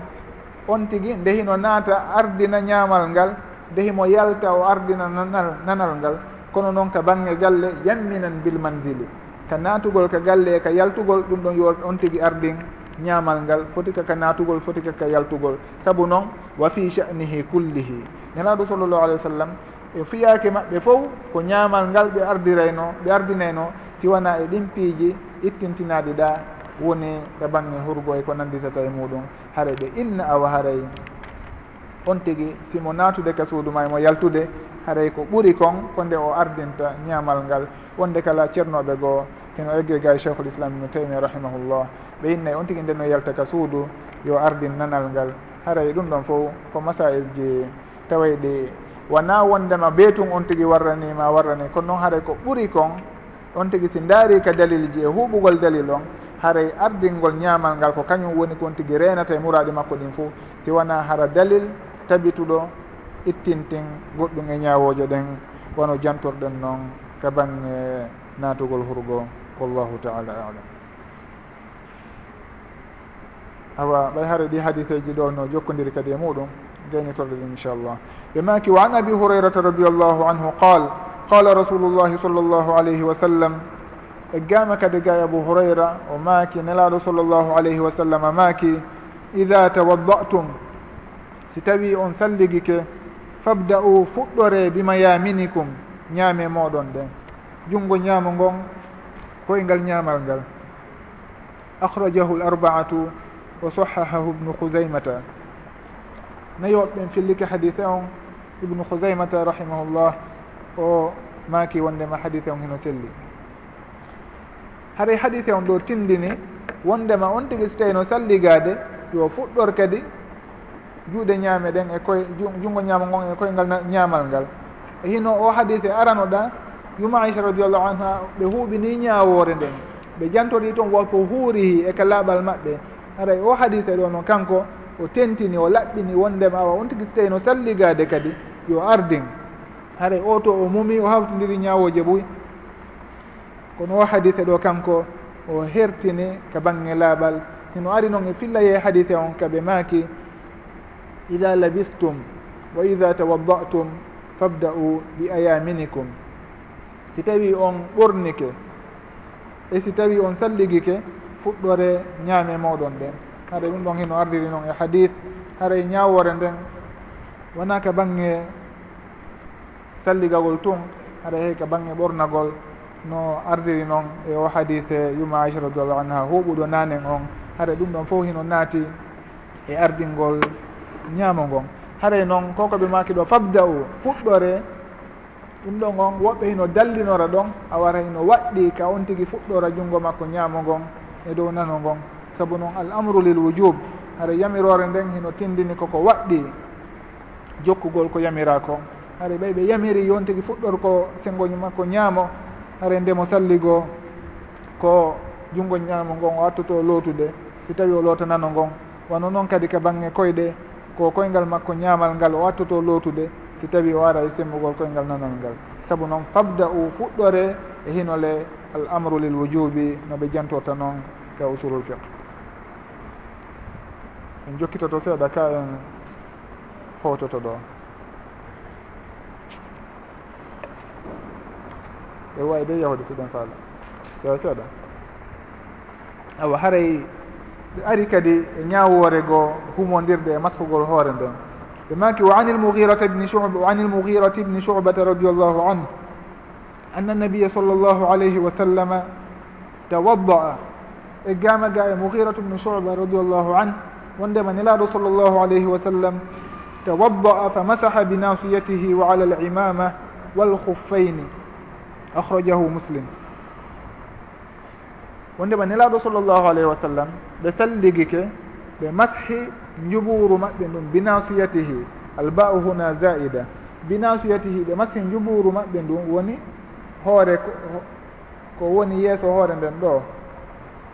on tigui ndehino naata ardina ñamal ngal ndehimo yalta o ardina nanal nanal ngal. Kono noon ka bange galle yamminan bil manzili. ka natugol ka galle ka yaltugol ɗum ɗon yo on tigui ardin ñaamal ngal. Foti kaka naatugol foti kaka yaltugol. Sabu noon wa fi sha'nihi kullihi. Nelaɗo sallllahu alih wa sallam e fiyaake maɓɓe fof ko ñaamal ngal ɓe ardirayno ɓe ardinayno siwana e ɗin piiji ittintinaɗi ɗa woni ɗe bange hurgo e ko nanditata e muɗum. Haare ɓe inna awa haray. On tigui simo naatude ka suudu ma mo yaltude haray ko ɓuri kon ko nde o ardinta ñaamal ngal. wonde kala ceernoɓe goo hino egge gay cheikhul islam ibnu taymia rahimahullah. Ɓe innayi e on tigui nden no yalta ka suudu yo ardin nanal ngal. Haray ɗum ɗon fof ko masail ji tawayɗi wona wondema beetun on tigui warranima warrani. Kono noon haray ko ɓuuri kon on tigui si daari ka dalil ji e huuɓugol dalil on haray ardingol ñamal ngal ko kañum woni kon tigui renata e muraɗi makko ɗin fo si wona hara dalil tabituɗo ittintin goɗɗum e ñawojo ɗen wono jantorɗen noon. to bange natugol hurgo wallahu taala alam. Awa ɓay hara ɗi hadiseji ɗo no jokkodiri kadi e muɗum gaynitorde ɗin inchallah. Ɓe maki wa an abi hurairata radiallahu anhu qal qala rasulullahi sall llahu alayhi wa sallam e gama kadi gay abou hurayra o maaki nelaɗo sall llahu alayhi wa sallam maaki ida tawaddatum si tawi on salligike fabda'u fuɗɗore bimayaminikum ñaame moɗon ɗen junngo ñaamo ngon koyngal ñaamal ngal. Akhrajahu l arbaatu wa sahahahu ibnu khusaymata nayoɓɓen fillike hadise on ibnu khusaymata rahimahullah o maaki wondema hadise on hino selli. Haray hadise on ɗo tindini wondema on tigi so tawi no salligade yo fuɗɗor kadi juuɗe ñaame ɗen e koye junngo ñaama ngon e koyngal ñaamal ngal. hino o hadise aranoɗa yuma aicha radiallahu anha ɓe huuɓini ñawore nden. Ɓe jantori toon wonko huurihi e ka laaɓal maɓɓe. Aray o hadise ɗo noon kanko o tentini o laɓɓini wondema awa on tigui so tawi no salligade kadi yo ardin. Haray o to o mumi o hawtidiri ñawoje ɓuy kono o hadise ɗo kanko o hertini ka bange laaɓal hino ari noon e fillaye hadise on kaɓe maaki ida labistum wa ida tawaddatum fabda'u bi ayaminikum. Si tawi on ɓornike e si tawi on salligike fuɗɗore ñaame moɗon ɗen. Haɗa ɗum ɗon hino ardiri noon e hadith haray e ñawore nden. Wona ka bange salligagol tun haɗa hey ka bange ɓornagol no ardiri noon e o hadithe yuma aicha radiallahu anha huɓuɗo nanen on haɗa ɗum ɗon fof hino naati e ardingol ñaamo ngon. haray noon koko ɓe maki ɗo fabda u fuɗɗore. Ɗum ɗon on woɓɓe hino dallinora ɗon a wara hino waɗɗi ka on tigui fuɗɗora junngo makko ñaamo ngon e dow nano ngon. Saabu noon al amru lil wujub haɗa yamirore nden hino tindini koko waɗɗi. Jokkugol ko yamira ko haɗa ɓay ɓe yamiri yon tigui fuɗɗor ko sengoñu makko ñaamo haɗa ndemo salligo ko junngo ñaamo ngon o wattoto lootude. Si tawi o loota nano ngon. Wano noon kadi ka bange koyɗe ko koyngal makko ñaamal ngal o wattoto lootude si tawi o ara e semmugol koyngal nanal ngal. Saabu noon fabda u fuɗɗore e hinole al amru lil wujubi no ɓe jantorta noon ka usulul fiq en jokkitoto seeɗa ka en hoototo ɗo. E wawi de yahude siɗen faala. Yo seeɗa. Awa haray ɓe ari kadi e ñaawore goo humodirde e masfugol hoore nden. Ɓe maki wa ani mughirata bni shuba wa ani mughirati bni shubata radiallahu anhu. Anna nabiya sall llahu alayhi wa sallama tawadda'a e gama ga e mughiratu bni shuba radiallahu anhu. Wondema nelaɗo sall llahu alayhi wa sallam tawadda'a fa masaha binasiyatihi wa ala alimama walkhuffaini akhrajahu muslim. wonde ɓa nelaɗo sallllahu alayhi wa sallam ɓe salligike ɓe mashi njuɓuru maɓɓe ɗum binasiyatihi alba'u huna zaida binasiyatihi ɓe mashi njuɓuru maɓɓe ndun woni hoore ko woni yeeso hoore nden ɗo.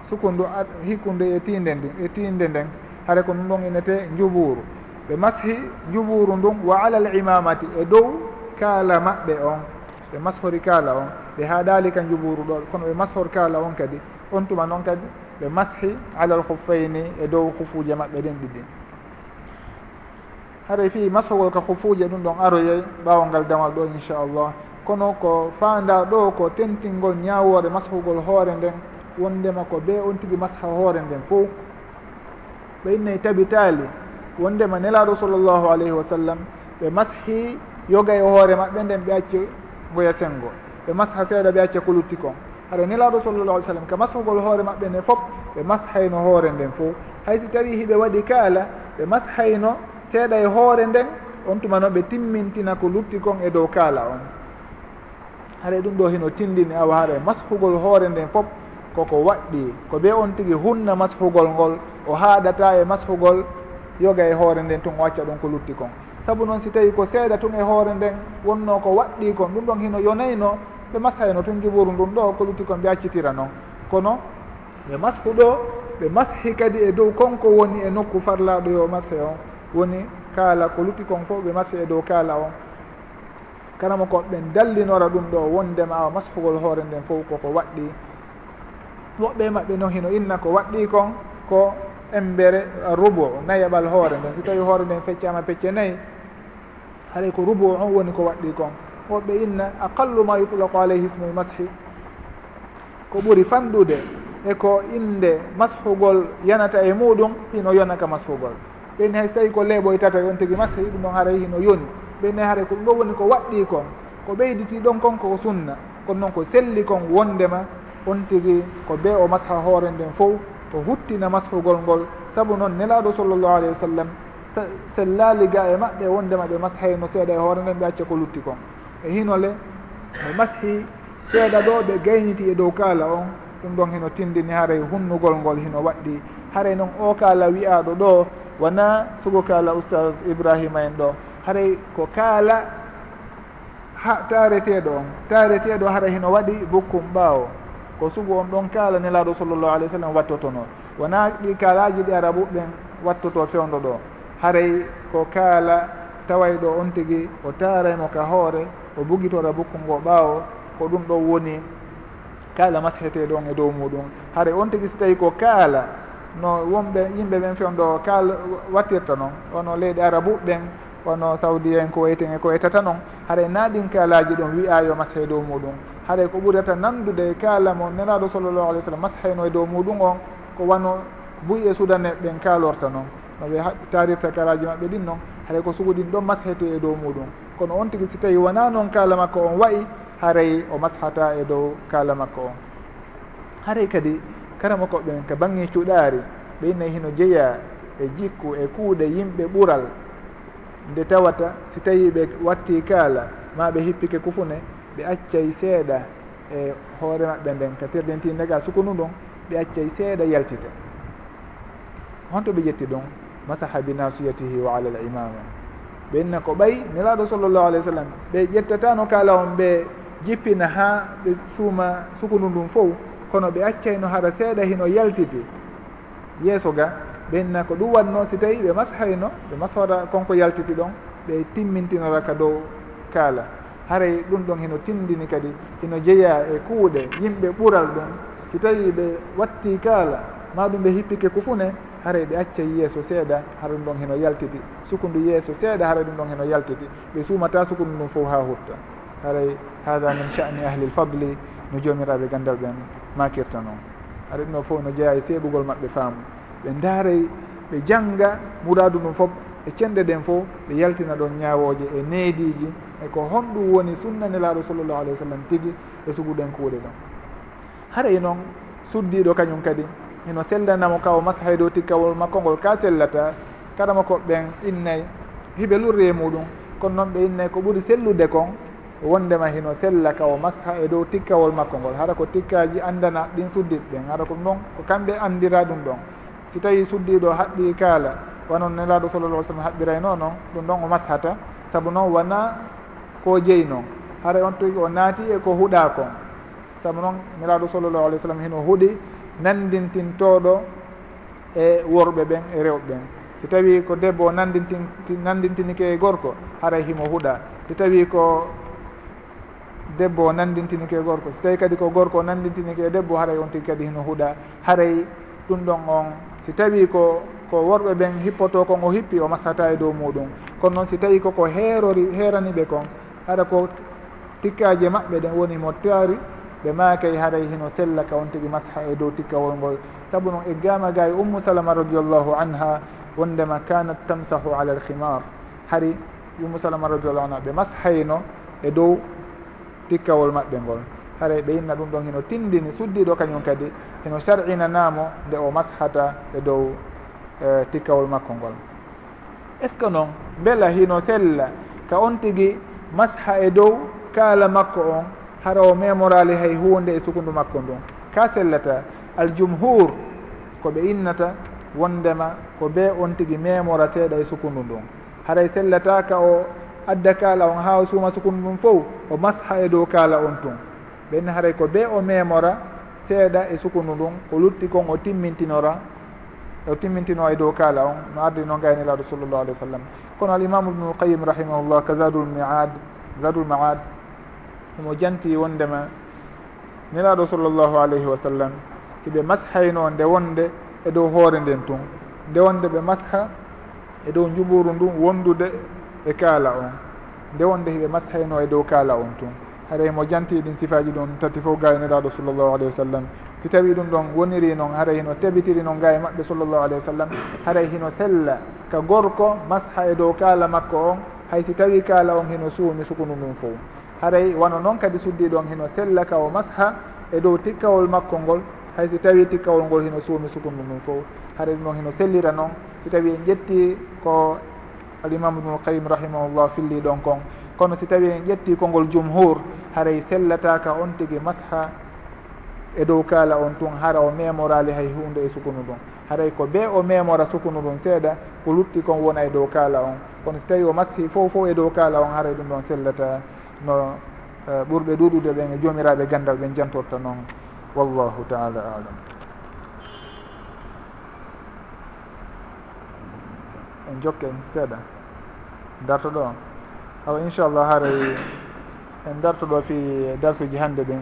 Sukundu hikkundu e tinde ndin e tinde nden hare ko ɗum ɗon inete njuɓuru ɓe mashi njuɓuru ndun wa ala l imamati e dow kaala maɓɓe on. Ɓe mashori kaala on. Ɓe haɗali ka njuɓuru ɗo kono ɓe mashor kaala on kadi. on tuma noon kadi ɓe mashi alal huffayni e dow hufuje maɓɓe ɗin ɗiɗi. Haray fi mashugol ka hufuje ɗum ɗon aroyey ɓawo damal ɗo inchallah. Kono ko fanda ɗo ko tentingol ñawore mashugol hoore nden wondema ko be on tigui masha hoore nden fo ɓe innayi tabitali wondema nelaɗo sallllahu alayhi wa sallam ɓe mashi yoga e hoore maɓɓe nden ɓe acci goya sengo ɓe masha seeɗa ɓe acca ko lutti kon. haɗa nelaɗo sallallah alih sallam ka mashugol hoore maɓɓe nde fof ɓe mashayno hoore nden fo haysi tawi hiɓe waɗi kaala ɓe mashayno seeɗa e hoore nden on tuma noon ɓe timmintina ko lutti kon e dow kaala on. Haɗa ɗum ɗo hino tindini awa haɗa mashugol hoore nden fof koko waɗɗi. Ko ɓe on tigi hunna mashugol ngol o haaɗata e mashugol yoga e hoore nden tun o acca ɗon ko lutti kon. Saabu noon si tawi ko seeɗa tun e hoore nden wonno ko waɗɗi kon. Ɗum ɗon hino yonayno ɓe mashayno tun ton giboru ndun ɗo ko lutti ɓe accitira noon kono ɓe mashu ɗo ɓe mashi kadi e dow konko woni e nokku farlaɗo yo mashe on. Woni kaala ko lutti kon fof ɓe mashi e dow kaala on. Karama kon ɓen dallinora ɗum ɗo wondema awa mashugol hoore nden fof koko waɗɗi. Woɓɓe maɓɓe no hino inna ko waɗɗi kon ko embere rubo nayaɓal hoore nden. Si tawi hoore nden feccama pecce nayyi haɗay ko rubo on woni ko waɗɗi kon. woɓɓe inna aqallu ma yutlaqu alayhi ismul mashi ko ɓuri fanɗude e ko inde mashugol yanata e muɗum hino yonaka mashugol ɓenni hay so tawi ko leeɓoy tata e on tigui mashi ɗum ɗon haray hino yoni. Ɓenni haray ko ɗum ɗo woni ko waɗɗi kon ko ɓeyditi ɗon kon ko sunna kono noon ko selli kon wondema on tigui ko be o masha hoore nden fof o huttina mashugol ngol. Saabu noon nelaɗo sallllahu alayhi wa sallam sellaliga e maɓɓe wondema ɓe mashayno seeɗa e hoore nden ɓe acca ko lutti kon. e hinole mo e mashi seeɗa ɗo ɓe gayniti e dow kaala on. Ɗum ɗon hino tindini haray hunnugol ngol hino waɗɗi. Haray noon o kaala wiyaɗo ɗo wona sugo kaala oustad ibrahima en ɗo. Haray ko kaala ha taareteɗo on. Taareteɗo haray hino waɗi bukkum ɓaawo. Ko sugu on ɗon kaala nelaɗo sallllahu alih w sallam wattotono. Wona ɗi kaalaji ɗi arabuɓen wattoto fewdo ɗo. Haray ko kaala tawayɗo on tigui o taaraymo ka hoore o bugitora bukku ngo ɓaawo ko ɗum ɗo woni kaala masheteɗon e dow muɗum. Hara on tigi so tawi ko kaala no wonɓe yimɓe ɓen fiyon ɗo kaal wattirta noon ono leyɗi arabu ɓen ono saudi en ko wayten e ko waytata noon haɗa naɗin kaalaji ɗon wiya yo mashe dow muɗum. Haɗa ko ɓurata nandude kaala mo neraɗo sallllahu alih w sallam mashayno e dow muɗum on ko wano buy e sudane ɓen kaalorta noon no ɓe tarirta kaalaji maɓɓe ɗin noon haɗa ko suguɗin ɗon mashete e dow muɗum. kono on tigi si tawi wona noon kaala makko on wayi haray o mashata e dow kaala makko on. Haray kadi karama koɓɓen ko bangge cuɗaari ɓe innayi hino jeeya e jikku e kuuɗe yimɓe ɓural. Nde tawata si tawi ɓe watti kaala ma ɓe hippike kufune ɓe accay seeɗa e hoore maɓɓe nden ka terdentindega sukunu ɗum ɓe accay seeɗa yaltita honto ɓe ƴetti ɗum masaha binasiyatihi wa ala l imama. ɓenna ko ɓayi nelaɗo sallllahu alayh wa sallam ɓe ƴettatano kala on ɓe jippina ha ɓe suuma sukundu ndun fof kono ɓe accayno hara seeɗa hino yaltiti. Yeeso ga ɓenna ko ɗum watno si tawi ɓe mashayno ɓe mashora konko yaltiti ɗon ɓe timmintinora ka dow kaala. Haray ɗum ɗon hino tindini kadi hino jeeya e kuuɗe yimɓe ɓural ɗum. Si tawi ɓe watti kaala ma ɗum ɓe hippike ko fune haray ɓe acca yeeso seeɗa hara ɗum ɗon heno yaltiti. Sukundu yeeso seeɗa hara ɗum ɗon heno yaltiti. Ɓe suumata sukundu ɗum fof ha hutta. Haray hada min chani ahli l fadli no jomiraɓe gandal ɓen makirta noon. Haɗa ɗum ɗon fof no jeeya e seeɓugol maɓɓe faamu. Ɓe ndaaray ɓe jangga muradu ɗum fof e cenɗe ɗen fof ɓe yaltina ɗon ñawoje e neediji e ko honɗum woni sunnanelaɗo sallllahu alayhi wa sallam tigi e suguɗen kuuɗe ɗon. Haray noon suddiɗo kañum kadi ino sellanamo ka o masaha dow tikkawol makko ngol ka sellata kala ko ɓen innayi hiɓe lurri e muɗum. Kono noon ɓe innayi ko ɓuuri sellude kon wondema hino sella ka o masha e dow tikkawol makko ngol. Hara ko tikkaji andana ɗin suddit ɓen hara ko noon ko kamɓe andira ɗum ɗon. Si tawi suddiɗo haɓɓi kaala wanon nelaɗo sallallah sallam haɓɓirayno noon ɗum ɗon o mashata saabu noon wona ko jeeyi noon. Hara on tigi o naati e ko huuɗa kon. Saabu noon nelaɗo sallallah alih w sallam hino huuɗi nandintintoɗo e worɓe ɓen e rewɓe ɓen. So tawi ko debbo o nandintin nandintinike e gorko haray himo huuɗa so tawi ko debbo o nandintinike e gorko so tawi kadi ko gorko o nandintinike e debbo haray on tigi kadi hino huuɗa haray ɗum ɗon on. Si tawi ko ko worɓe ɓen hippoto kon o hippi o masata e dow muɗum. Kono noon si tawi koko heerori heeraniɓe kon haɗa ko tikkaji maɓɓe ɗen woni mo taari ɓe maakay haray hino sella ka on tigi masha e dow tikkawol ngol. Saabu noon e eggama ga e ummu salama radiallahu anha wondema kanat tamsahu ala alhimar hari ummu salama radiallahu anha ɓe mashayno e dow tikkawol maɓɓe ngol. Haray ɓe yinna ɗum ɗon hino tindini suddiɗo kañum kadi hino sarinanamo nde o mashata e dow uh, tikkawol makko ngol. Est ce que noon beela hino sella ka on tigi masha e dow kaala makko on hara o memorali hay hunde e sukundu makko ndun. Ka sellata aljumhur koɓe innata wondema ko be on tigi memora seeɗa e sukundu ndun. Haray sellataka o adda kaala on ha suuma sukundu ndun fof o masha e dow kaala on tun. Ɓenni haray ko be o memora seeɗa e sukundu ndun o lutti kon o timmintinora o timmintino e dow kaala on no ardi noon gaynelaaɗo sallllahu alih wa sallam. Kono alimamu ibnulqayim rahimahullah ka zadul miad zadul maad omo janti wondema nelaɗo sallllahu alayhi wa sallam hiɓe mashayno nde wonde e dow hoore nden tun. Nde wonde ɓe masha e dow juɓuru ndun wondude e kaala on. Nde wonde hiɓe mashayno e dow kaala on tun. Haray mo janti ɗin sifaji ɗon tati fof ga e nelaɗo sallllahu alayhi wa sallam. Si tawi ɗum ɗon woniri noon haray hino tabitiri noon ga e maɓɓe sallllahu alayhi wa sallam haray hino sella ka gorko masha e dow kaala makko on. Hay si tawi kaala on hino suumi sukunu ɗum fof. haray wano noon kadi suddi ɗon hino sellaka o masha e dow tikkawol makko ngol. Hay so tawi tikkawol ngol hino suumi sukundu ndum fof haray ɗum noon hino sellira noon. Si tawi en ƴetti ko alimamu ibnul qayim rahimahullah filli ɗon kon. Kono si tawi en ƴetti kongol jumhur haray sellataka on tigi masha e dow kaala on tun hara o memorali hay hunde e sukunu ɗum haray ko be o memora sukunu ɗum seeɗa ko lutti kon wona e dow kaala on. Kono si tawi o mashi fof fof e dow kaala on haray ɗum ɗon sellata no e, ɓurɓe ɗuɗude ɓen e joomiraɓe gandal ɓen jantorta noon. Wallahu taala alam. En jokken seeɗa. Darto ɗo awa inchallah haray en darto ɗo fi darsuji hande ɗin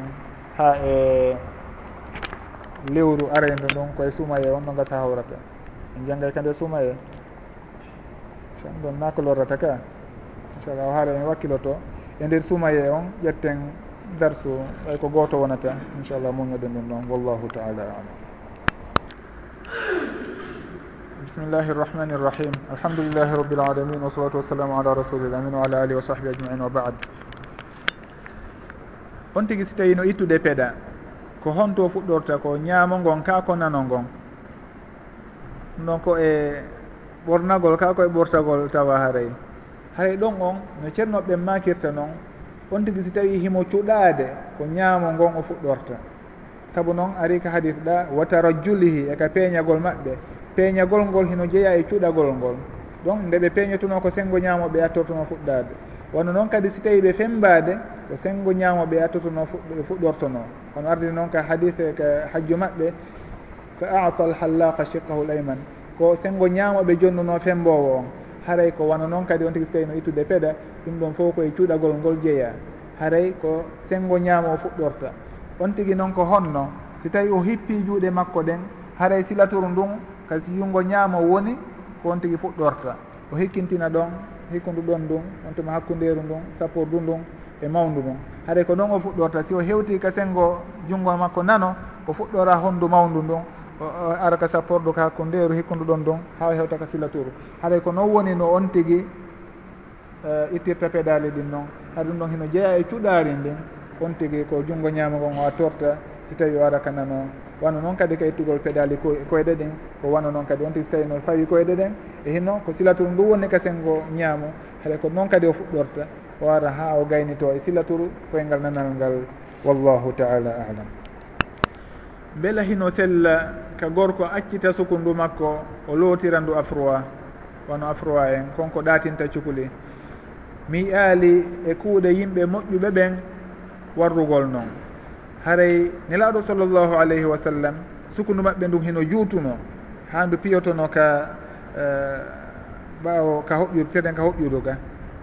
ha e lewru arende ɗum koye sumaye on ɗo gasa hawrata. En janggay kande sumaye. Tan ɗon nakolorrata ka. Inchallah haara en wakkiloto. e nder sumaye on ƴetten darsu ɓay ko goto wonata inchallah muñoɗen ɗum ɗon wallahu taala alam. Bismillahi irrahmani irrahim alhamdulillahi rabbil alamin wasalatu wassalamu ala rasulil amin wa ala alihi wa sahbi ajmain wa baad on tigui si tawi no ittude peeɗa ko honto fuɗɗorta ko ñaamo ngon ka ko nano ngon donc e ɓornagol ka koye ɓortagol tawa haray. hay ɗon on no ceernoɓe makirta noon on tigui si tawi himo cuɗade ko ñaamo ngon o fuɗɗorta. Saabu noon ari ka hadis ɗa watarajjulihi eka peeñagol maɓɓe. Peeñagol ngol hino jeeya e cuɗagol ngol. Donc nde ɓe peeñotuno ko sengo ñaamoɓe attortuno fuɗɗade wono noon kadi si tawi ɓe fembade ko sengo ñaamoɓe yattortuno fuɗɗortono. Kono ardi noon ka hadise ka hajju maɓɓe fa ata alhallaqa shiqahu l ayman ko sengo ñaamoɓe jonnuno fembowo on. haray ko wano noon kadi on tigi so tawi no ittude peeɗa ɗum ɗon fof koye cuuɗagol ngol jeeya. Haray ko sengo ñaamo fuɗɗorta. On tigi noon ko honno si tawi o hippi juuɗe makko ɗen haray silatoru ndun kasi yungo ñaamo woni ko on tigi fuɗɗorta. O hikkintina ɗon hikkundu ɗon ndun on tuma hakkunderu ndun sappordu ndun e mawndu ndun. Haɗay ko ɗon o fuɗɗorta si o hewti ka sengo junngo makko nano o fuɗɗora honndu mawndu ndun. ara ka sapporɗo ka hakkude ndeeru hikkuduɗon ɗon ha hewta ka silaturu haɗay ko noon woni no on tigui eh, ittirta peɗali ɗin noon ha ɗum ɗon hino jeeya e cuɗari ndin on tigui ko junngo ñaamo ngon o a torta si tawi o ara ka nano. Wano noon kadi ka ittugol peɗali koyɗe ɗen ko wano noon kadi on tigui so tawi no fawi koyɗe ɗen e hinno ko silaturu ndu woni ka sengo ñaamo haɗa ko noon kadi o fuɗɗorta o ara ha o gaynito e silaturu koyngal nanal ngal. Wallahu taala alam. Beela hino sella ka gorko accita sukundu makko o lootira ndu afroi wano afroi en konko ɗatinta cukuli. Mi yaali e kuuɗe yimɓe moƴƴuɓe ɓen warrugol noon haray nelaaɗo sallllahu alayhi wa sallam sukundu maɓɓe ndun hino juutuno ha ndu piyotono ka eh, ɓaawo ka hoƴƴudu teɗen ka hoƴƴudu ka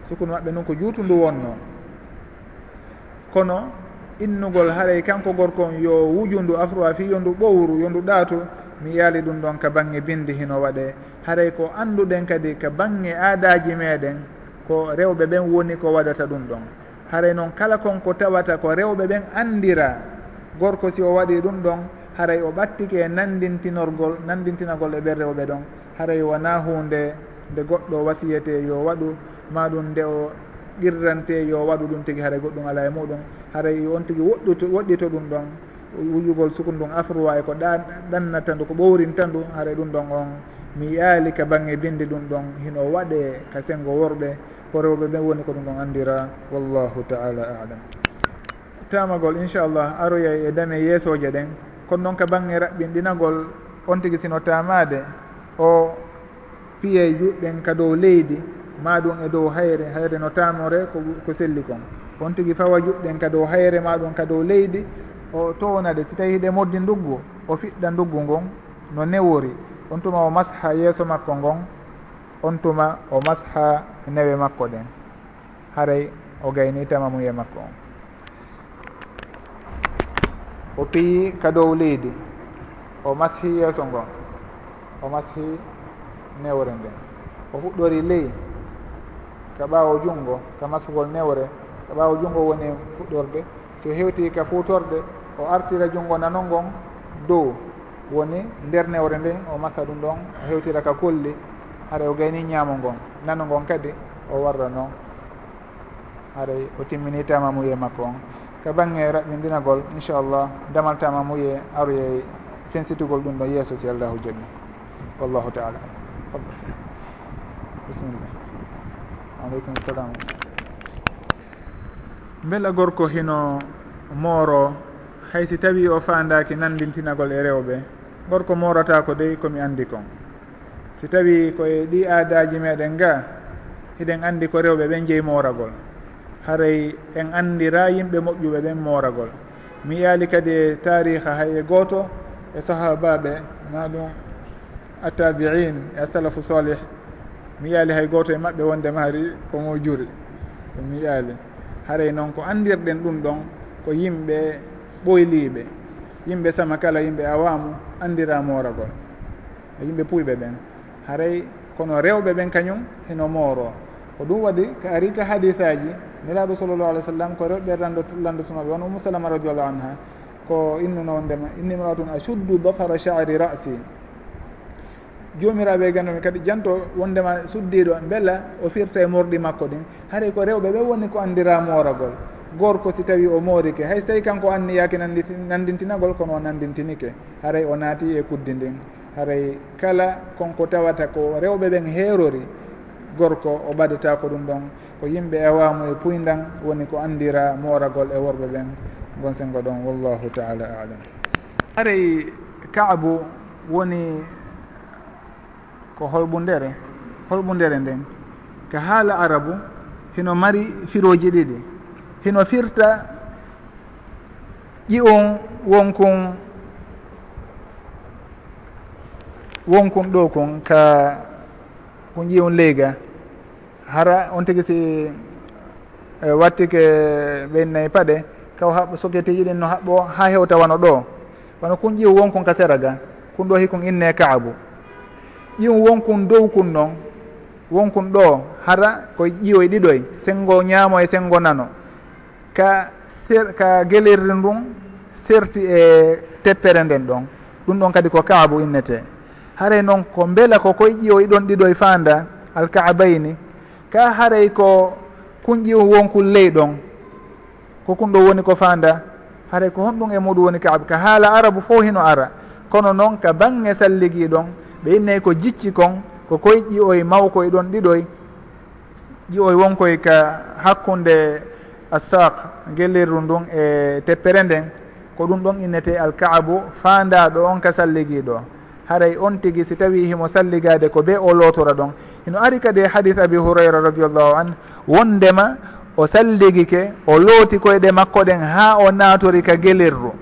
sukundu maɓɓe ndun ko juutu ndu wonno. Kono innugol haaray kanko gorko yo wujundu afroa fi yondu ɓowru yondu ɗaatu mi yaali ɗum ɗon ka bange bindi hino waɗe. Haray ko annduɗen kadi ka bange aadaji meɗen ko rewɓe ɓen woni ko waɗata ɗum ɗon. Haray noon kala konko tawata ko rewɓe ɓen andira gorko si o waɗi ɗum ɗon haray o ɓattike e nandintinorgol nandintinagol e ɓen rewɓe ɗon. Haray wona hunde nde goɗɗo wasiyete yo waɗu ma ɗum nde o qirrante yo waɗu ɗum tigi haray goɗɗum ala e muɗum. Haray on tigi woɗɗuto woɗɗito ɗum ɗon. Wuyugol suku ndun afrowa e ko ɗa ɗannata ndu ko ɓowrinta ndu haray ɗum ɗon on. Mi yaali ka bange binde ɗum ɗon hino waɗe ka sengo worɓe. Ko rewɓe ɓen woni ko ɗum ɗon andira. Wallahu taala alam. Tamagol inchallah aroyay e dame yeesoje ɗen. Kono noon ka bange raɓɓinɗinagol on tigi sino tamade. O piye juɗɗen ka dow leydi. ma ɗum e dow hayre hayre no tamore ko, ko selli kon. On tigui fawa juɓɗen ka dow hayre ma ɗum ka dow leydi o townade si tawi hiɗe moddi nduggu o fiɗɗa nduggu ngon no newori. On tuma o masha yeeso makko ngon on tuma o masha newe makko ɗen. Haray o gayni tamamuye makko on. O piyi ka dow leydi o mashi yeeso ngon o mashi newre nden. O fuɗɗori ley ka ɓaawo junngo ka masugol newre ka ɓaawo junngo woni fuɗɗorde. So hewti ka fuutorde o artira junngo nano ngon dow woni nder newre nden o masa ɗum ɗon o hewtira ka kolli haɗa o gayni ñaamo ngon nano ngon kadi o warra noon. Haɗay o timmini tamamuye makko on. Ka bange raɓɓindinagol inchallah damal tamamuye aroye fensitugol ɗum ɗo yeeso si allahu jaggi wallahu taala bisimillah aleykum salam. Beela gorko hino mooro hay si tawi o fandaki nandintinagol e rewɓe gorko morata ko dey komi andi kon. Si tawi koye ɗi aadaji meɗen ga hiɗen andi ko rewɓe ɓen jeeyi moragol haray en andira yimɓe moƴƴuɓe ɓen moragol mi yaali kadi e tariha hay e goto e sahabaɓe na ɗum attabiin e asalafu salih mi yaali hay goto e maɓɓe wonde hari komo juri. Ɗum mi yaali haray noon ko andirɗen ɗum ɗon ko yimɓe ɓoyliɓe yimɓe sama kala yimɓe awamu andira moragol e yimɓe puyɓe ɓen. Haray kono rewɓe ɓen kañum heno mooro. Ko ɗum waɗi ko ari ka hadisaji niraɗo sallllahu alih w sallam ko rewɓe landotunoɓe won ummu salama radiallahu anha ko innunowndema innimratun ashuddu dafara chari rasi. jomiraɓe e gandomi kadi janto wondema suddiɗo beela o firta e morɗi makko ɗin. Haray ko rewɓe ɓe woni ko andira moragol gorko si tawi o moorike hay so tawi kanko anni yaake nandintinagol kono o nandintinike haray o naati e kuddi ndin. Haray kala konko tawata ko rewɓe ɓen heerori gorko o ɓadata ko ɗum ɗon. Ko yimɓe ewamo e, e puyndan woni ko andira moragol e worɓe ɓen. Gonsengo ɗon wallahu taala alam haray kaabu woni ko holɓundere holɓundere nden. Ko haala arabu hino mari firoji ɗiɗi. Hino firta ƴiwon wonkon wonkon ɗo kon ka kon ƴiwon leyga. Hara on tigi si e, watti ke ɓennayi paɗe kaw haɓɓo soketeji ɗin no haɓɓo ha hewta wano ɗo. Wono kun ƴiw wonkon ka sera ga kun ɗo hikon inne kaabu. ƴiwum wonkun dow kun noon wonkun ɗo hara ko ƴiwoye ɗiɗoy sengo ñaamo e sengo nano. Ka ser, ka gelirri ndun serti e teppere nden ɗon. Ɗum ɗon kadi ko kaabu innete. Haray noon ko beela ko koye ƴiwoye ɗon ɗiɗoye fanda alkaabayni ka haray ko kun ƴiwu wonkun ley ɗon ko kun ɗo woni ko fanda haray ko honɗum e muɗum woni kaabu. Ka haala arabu fo hino ara. Kono noon ka bange salligui ɗon ɓe innayi ko jicci kon ko koye ƴiyoye mawkoye ɗon ɗiɗoy ƴiyoye wonkoye ka hakkude assaq gellirru ndun e teppere nden ko ɗum ɗon innete alkaabu fandaɗo on ka salligiɗo. Haray on tigui si tawi himo salligade ko be o lotora ɗon. Ino ari kadi e hadis abi hurayra radiallahu an wondema o salligike o looti koyeɗe makko ɗen ha o natori ka gelirru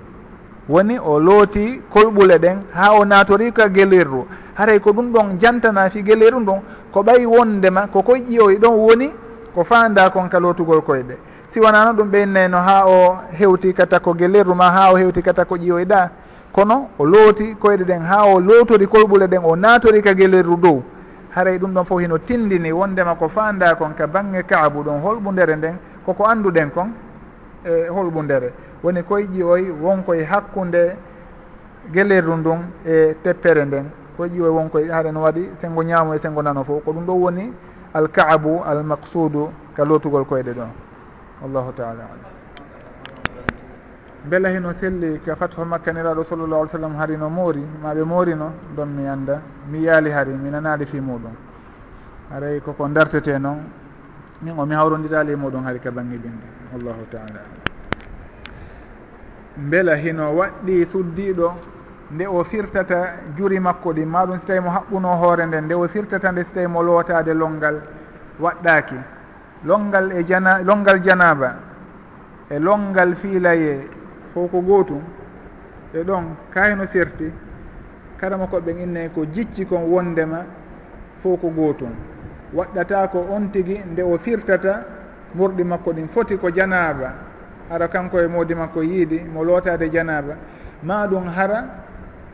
woni o looti kolɓule ɗen ha o natori ka gelirru haray ko ɗum ɗon jantana fi gelirru ndun ko ɓay wondema ko koyƴi ƴiyoy ɗon woni ko fanda kon ka lootugol koyɗe. Si wonano ɗum ɓeynnayno ha o hewti kata ko gelirru ma ha o hewti kata ko ƴiyoyɗa kono o looti koyɗe ɗen ha o lootori kolɓule ɗen o natori ka gelirru dow. Haray ɗum ɗon fof hino tindini wondema ko fanda kon ka bangge kaabu ɗon holɓundere nden koko anduɗen kon e eh, holɓundere. woni koye ƴiyoy wonkoye hakkunde gellerdu ndun e teppere nden. Koye ƴiyoy wonkoye haɗen waɗi sengo ñaamo e sengo nano fof ko ɗum ɗo woni alkaabu almaqsudu ka lotugol koyɗe ɗon wallahu taala alam. Beela hino selli ka fatho makka niraɗo sallallah alih sallam hari no moori maɓe moorino ɗon mi anda mi yaali hari mi nanaali fi muɗum haray koko dartete noon min o mi hawrodiraali e muɗum hari ka bange binde. Wallahu taala alam. beela hino waɗɗi suddiɗo nde o firtata juri makko ɗi maɗum so tawi mo haɓɓuno hoore nden nde o firtata nde so tawi mo lootade longal waɗɗaki longal e jana longal janaba e longal fiilaye fof ko gootum e ɗon kayno serti kala mo koɓe innayi ko jicci kon wondema fof ko gootum. Waɗɗata ko on tigi nde o firtata murɗi makko ɗin foti ko janaba ara kanko e moodi makko yiidi mo lootade janaba ma ɗum hara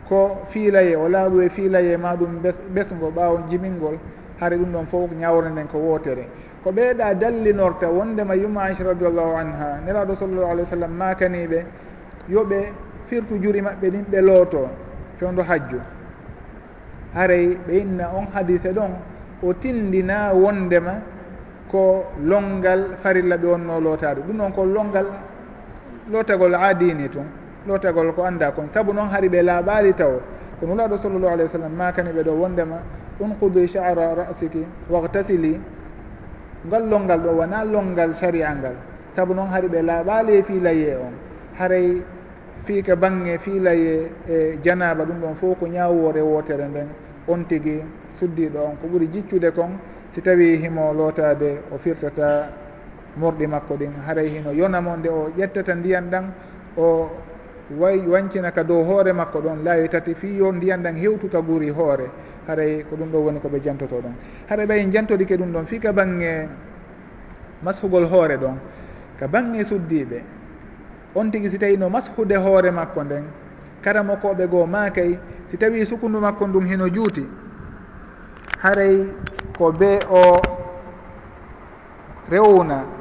ko fiilaye o laaɓu e fiilaye ma ɗum ɓesgo ɓaawo jimingol hara ɗum ɗon fof ñawre nden ko wootere. Ko ɓeeɗa dallinorta wondema yumma aicha radiallahu anha neraɗo sallllahu alih w sallam makaniɓe yoɓe firtu juri maɓɓe ɗin ɓe looto fewndo hajju. Haray ɓe inna on hadise ɗon o tindina wondema ko longal farilla ɓe wonno lootade ɗum ɗon ko longal lotagol aadini tun lotagol ko anda kon. Saabu noon hari ɓe laaɓali taw ko nulaɗo sallllahu alayhi wa sallam makani ɓe ɗo wondema unqudi chara rasiki wahtasili ngol longal ɗo wona longal sharia ngal. Saabu noon hari ɓe laaɓali e fiilaye on. Haray fiika bange fiilaye e janaba ɗum ɗon fof ko ñawwore wotere nden on tigui suddiɗo on. Ko ɓuuri jiccude kon si tawi himo lotade o firtata morɗi makko ɗin haray hino. Yonamo nde o ƴettata ndiyan ɗan o way wancina ka dow hoore makko ɗon laawi tati fi yo ndiyan ɗan hewtuka guuri hoore. Haray ko ɗum ɗo woni koɓe jantoto ɗon. Haɗa ɓay jantoɗike ɗum ɗon fii ka bange mashugol hoore ɗon ka bange suddiɓe on tigui si tawi no mashude hoore makko nden karamo koɓe goo makay si tawi sukundu makko ndum hino juuti haray ko be o rewna.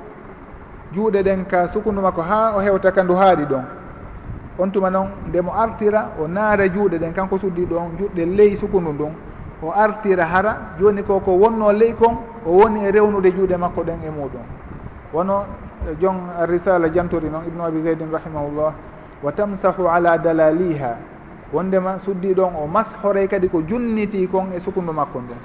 juuɗe ɗen ka sukundu makko ha o hewta ka ndu haaɗi ɗon. On tuma noon nde mo artira o naara juuɗe ɗen kanko suddi ɗon juɗɗe ley sukundu ndun. O artira hara joni ko ko wonno ley kon o woni e rewnude juuɗe makko ɗen e muɗum. Wono eh, jon risala jantori noon ibnu abi zeydin rahimahullah wa tamsahu ala dalaliha. Wondema suddi ɗon o mashoray kadi ko junniti kon e sukundu makko ndun.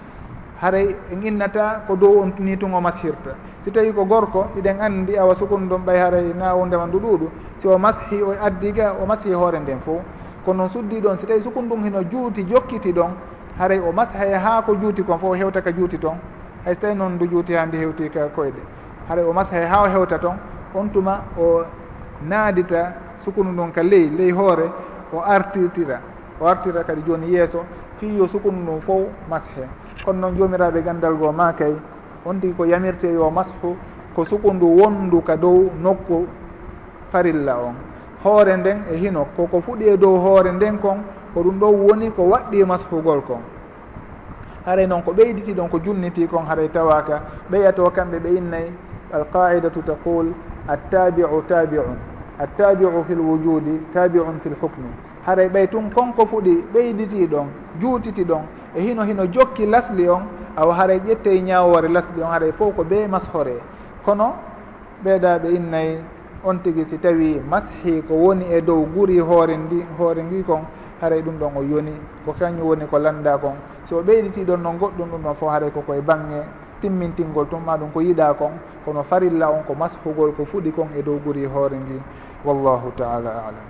Haray en innata ko dow on ni tun o mashirta si tawi ko gorko iɗen anndi awa sukun ɗum ɓay haray e nawundema ndu ɗuuɗu si o mashi o addiga o mashi hoore nden fo kono noon suddi ɗon si tawi sukundum hino juuti jokkiti ɗon haray o mashaye ha ko juuti kon fo o hewta ka juuti toon hay so tawi noon ndu juuti ha ndi hewti ka koyɗe. Haray o mashay e ha o hewta toon on tuma o naadita sukundu ɗum ka ley ley hoore o artirtira. O artira kadi joni yeeso fiyo sukundu ɗum fof mashe kono noon jomiraɓe e gandal goo ma kay on tigi ko yamirte yo mashu ko sukundu wondu ka dow nokku farilla on. Hoore nden e hino koko fuɗi e dow hoore nden kon ko ɗum ɗon woni ko waɗɗi mashugol kon. Haray noon ko ɓeyditi ɗon ko junniti kon haray tawaka. Ɓeyato kamɓe ɓe innayi alqaidatu taqul attabiu tabiun. Attabiu fi lwujudi tabiun fi lhukmi haray ɓay tun konko fuɗi ɓeyditi ɗon juutiti ɗon e hino hino jokki lasli on awa haray ƴettoye ñawore lasɓi on haray fof ko ɓe mashore kono ɓeeɗaɓe innayi on tigi si tawi mashi ko woni e dow guri hoore ndi hoore ndi kon haray ɗum ɗon o yoni ko kañum woni ko landa kon. So ɓeyditi ɗon noon goɗɗum ɗum ɗon fof haray kokoye e bange timmintingol tum ma ɗum ko yiiɗa kon kono farilla on ko mashugol ko fuɗi kon e dow guri hoore ndi wallahu taala alam.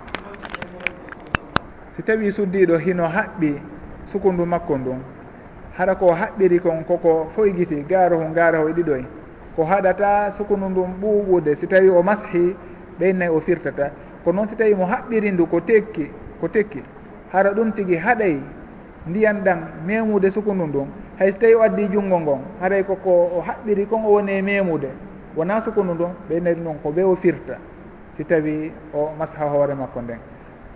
Si tawi suddiɗo hino haɓɓi sukundu makko ndun hara ko haɓɓiri kon koko foygiti gaarahu gaaraho e ɗiɗoy ko haɗata sukunu ndun ɓuuɓude si tawi o mashi ɓeynayi o firtata. Ko noon si tawi mo haɓɓiri ndu ko tekki ko tekki. Hara ɗum tigi haɗay ndiyan ɗan memude sukundu ndun. Hay so tawi o addi junngo ngon haray koko o haɓɓiri kon o woni e memude wona sukundu ndun ɓeynayi ɗum ɗon ko ɓe o firta si tawi o masha hoore makko nden.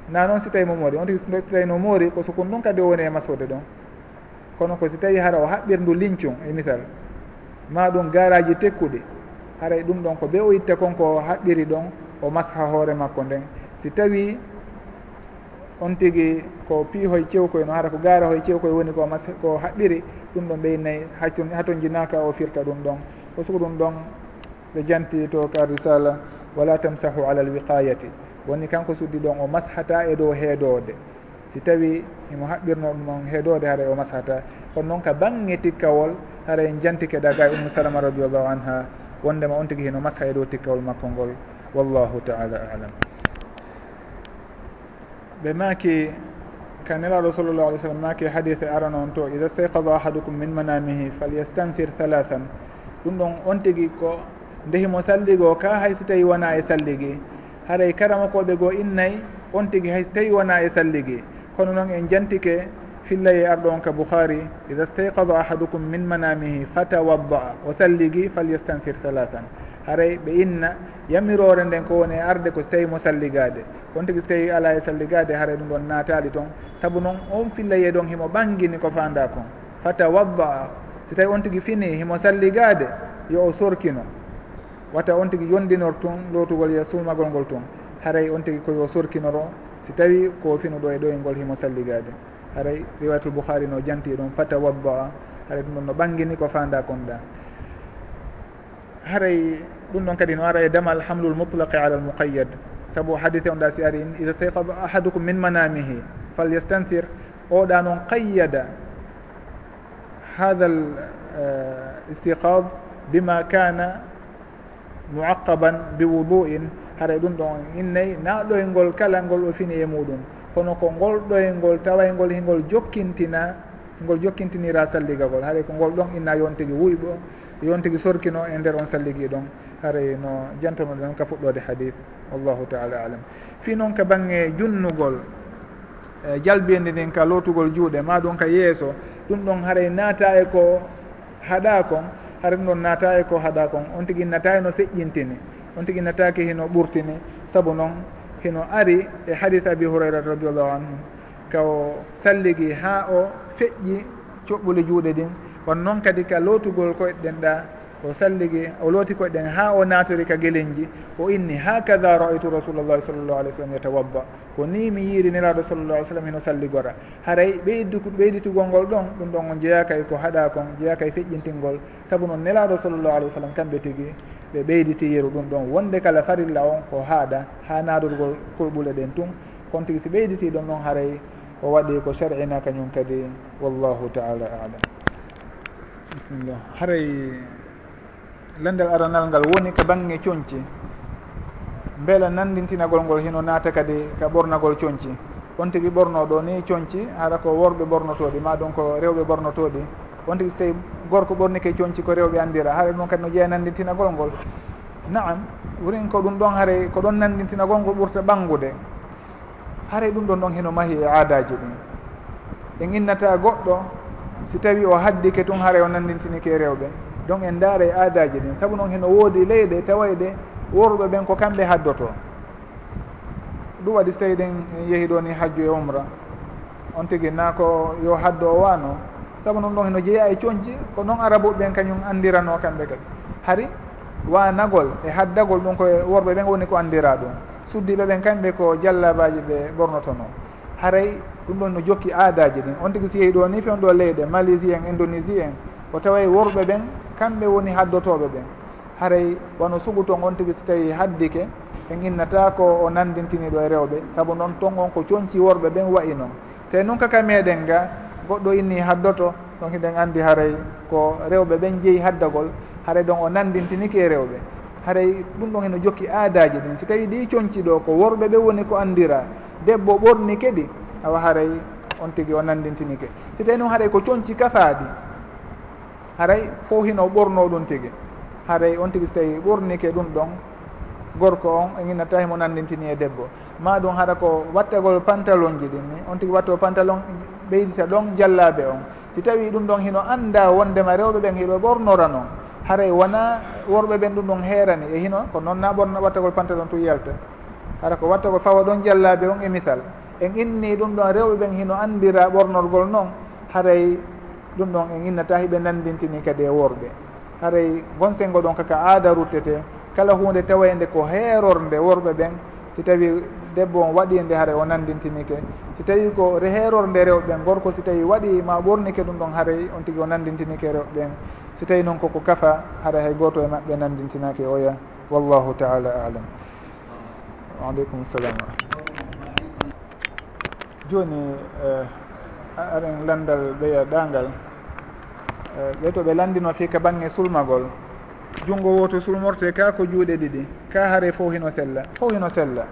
Na noon si tawi mo moori on tigi so tawi no moori ko sukundu ɗum kadi o woni e masude ɗon. kono ko si tawi hara o haɓɓirdu lincum e misal ma ɗum garaji tekkuɗi haray ɗum ɗon ko ɓe o itta konko haɓɓiri ɗon o masha hoore makko nden. Si tawi on tigi ko piihoye cewkoye no hara ko gara hoye cewkoye woni ko mas ko haɓɓiri ɗum ɗon ɓeynayyi haccun hato jinaka o firta ɗum ɗon. O sugo ɗum ɗon ɓe janti to ka risala wala tamsahu ala alwiqayati woni kanko suddi ɗon o mashata e dow heedode. si tawi imo haɓɓirno ɗum on heedode haara o masata. Kono noon ka bange tikkawol haara en jantike daga e ummu salama radiallahu anha wondema on tigui hino masa e dow tikkawol makko ngol. Wallahu taala alam. Ɓe maki ka nelaɗo sallllahu alih w sallam maki hadise arana on to ida stayqada ahadukum min manamihi falyastanfir halathan ɗum ɗon on tigui ko ndehimo salligo ka hay so tawi wona e salligi. Haray karama koɓe goo innayyi on tigui hay so tawi wona e salligi. hono noon en jantike fillaye arɗo on ka bouhari ida stayqada ahadukum min manamihi fatawadda o salligi falyastanfir halatan haray ɓe inna yamirore nden ko woni e arde ko so tawi mo salligade. Kono tigui so tawi ala e salligade haray ɗum ɗon natali toon. Saabu noon on fillaye ɗon himo ɓangini ko fanda kon. Fatawadda so tawi on tigui fini himo salligade yo o sorkino. Wata on tigui yondinor tun lotugol yo sumagol ngol tun haray on tigui koyo sorkinoro si tawi ko finuɗo e ɗo e ngol himo salligade haray riwayatul bouhari no janti e ɗum fata wabba haray ɗum ɗon no ɓangini ko fanda konɗa haray ɗum ɗon kadi no ara e damal hamlul mutlaqi ala almuqayyad saabu hadise on ɗa si ari ida tayqaba ahadukum min manamihi falyastanthir oɗa noon qayyada hada l eh, istiqab bima kana muaqaban bi wudu'in haray ɗum ɗon innayi na ɗoyngol kala ngol o fini e muɗum. Kono ko ngol ɗoyngol tawaygol hingol jokkintina ngol jokkintinira salligagol. Haray ko ngol ɗon inna yon tigui wuyɓo yon tigui sorkino e nder on salligui ɗon. Haray no jantonoɗe noon ka fuɗɗode hadith. Wallahu taala alam. Fi noon ka banggue junnugol e jalbinde ndin ka lotugol juuɗe ma ɗum ka yeeso ɗum ɗon haray naata e ko haɗa kon haray ɗum ɗon naata e ko haɗa kon. On tigui naata no feƴƴintini. on tigui nataki hino ɓurtini saabu noon hino ari e hadith abi hurairata radiallahu anhu. Ka o salligi ha o feƴƴi coɓɓuli juuɗe ɗin won noon kadi ka lootugol koyeɗen ɗa o salligi o looti koyeɗen ha o natori ka guelenji o inni ha kada raitu rasulullahi sallllahu alih w sallam yatawabba. Ko ni mi yiiri nelaɗo sallllah alih sallam hino salligora haray ɓeydu ɓeyditugol ngol ɗon ɗum ɗon on jeeyakay ko haɗa kon jeeyakay feƴƴintingol. Saabu noon nelaɗo sallllahu alih w sallam kamɓe tigui ɓe ɓeyditi yeru ɗum ɗon. Wonde kala farilla on ko haaɗa ha nadorgol kurɓule ɗen tun kon tigui si ɓeyditi ɗon noon haray o waɗi ko sharina kañum kadi wallahu taala alam. Bisimillah haray landal aranal ngal woni ka banggue coñci beela nandintinagol ngol hino naata kadi ka ɓornagol coñci on tigui ɓornoɗo ni coñci hara ko worɓe ɓornotoɗi ma ɗon ko rewɓe ɓornotoɗi on tigui so tawi gorko ɓornike coñci ko rewɓe andira haare ɗum kadi no jeeya nandintinagol ngol naam wurin ko ɗum ɗon haare ko ɗon nandintinagol ngol ɓurta ɓanngude haare ɗum ɗon ɗon hino mahi e aadaji ɗin. En innata goɗɗo si tawi o haddike tun haare o nandintinike rewɓe. Donc en ndaara e, e aadaji ɗin. Sabu noon hino woodi leyɗe tawayde worɓe ɓen ko kamɓe haddoto. Ɗum waɗi so tawi ɗen yehi ɗo ni hajju e umra. On tigi na ko yo haddo o waano saabu noon ɗon heno jeeya e coñci ko noon arabuɓe ɓen kañum andirano kamɓe kadi. Hari wanagol e haddagol ɗum koye worɓe ɓen woni ko andira ɗum. Suddiɓe ɓen kamɓe ko jallabaji ɓe ɓornotono haray ɗum ɗon no jokki aadaji ɗin. On tigui si yehi ɗo ni fewn ɗo leyɗe malaisie en indonésie en ko taway worɓe ɓen kamɓe woni haddotoɓe ɓen. Haray wano sugu ton on tigui so tawi haddike en innata ko o nandintini ɗo e rewɓe. Saabu noon ton on ko coñci worɓe ɓen wayi noon. Te noon kaka meɗen ga goɗɗo inni haddoto donc hiɗen andi haray ko rewɓe ɓen jeeyi haddagol haray ɗon o nandintiniki e rewɓe. Haray ɗum ɗon heno jokki aadaji ɗin. Si tawi ɗi coñci ɗo ko worɓe ɓe woni ko andira debbo ɓorni keɗi awa haray on tigui o nandintinike si tawi noon haray ko coñci kafaɗi haray fo hino ɓorno ɗum tigui haray on tigui so tawi ɓornike ɗum ɗon gorko on e ginnata himo nandintini e debbo. Ma ɗum haɗa ko wattagol pantalon ji ɗin ni on tigi watto pantalon ɓeydita ɗon jallaɓe on. Si tawi ɗum ɗon hino annda wondema rewɓe ɓen hiɗo ɓornora noon haray wona worɓe ɓen ɗum ɗon heerani. E hino ko noon na ɓorna wattagol pantalon tu yalta hara ko wattagol fawa ɗon jallaɓe on e misal. En inni ɗum ɗon rewɓe ɓen hino andira ɓornorgol noon haray ɗum ɗon en innata hiɓe nandintini kadi e worɓe. Haray gonsengo ɗon kaka aada ruttete kala hunde tawa nde ko heerorde worɓe ɓen. Si tawi debbo on waɗi e nde haare o nandintinike. Si tawi ko heerorde ɓen gorko si tawi waɗi ma ɓornike ɗum ɗon haaray on tigui o nandintinike ɓen si tawi noon koko kafa hara hay goto e maɓɓe nandintinaki oya wallahu taala alam. Waaleykum salam joni eh, aren landal ɓeya ɗangal. Eh, ɓe to ɓe landino fi ka bange sulmagol. Junngo woto sulmorte ka ko juuɗe ɗiɗi. Ka haare fo hino sella. Fo hino sella.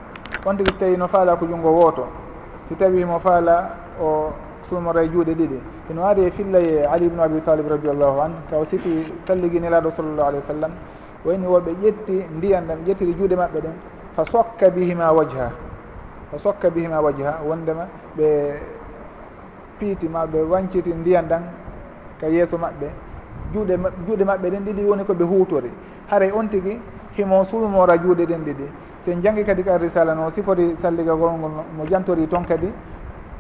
on tigi so tawi no faala ko junngo wooto si tawi mo faala o sumora e juuɗe ɗiɗi. Ino ari e fillaye ali ibnu abi talib radiallahu an taw sifi salliginiraɗo sallllahu alih wa sallam wayni woɓe ƴetti ndiyan ɗam ƴettiri juuɗe maɓɓe ɗen fa sokka bihima wajha fa sokka bihima wajha wondema ɓe piiti ma ɓe wanciti ndiyan ɗan ka yeeso maɓɓe. Juuɗe juuɗe maɓɓe ɗen ɗiɗi woni koɓe huutori. Haray on tigi himo sulmora juuɗe ɗen ɗiɗi. sen jangi kadi ka risala no sifori salligagol ngol mo jantori toon kadi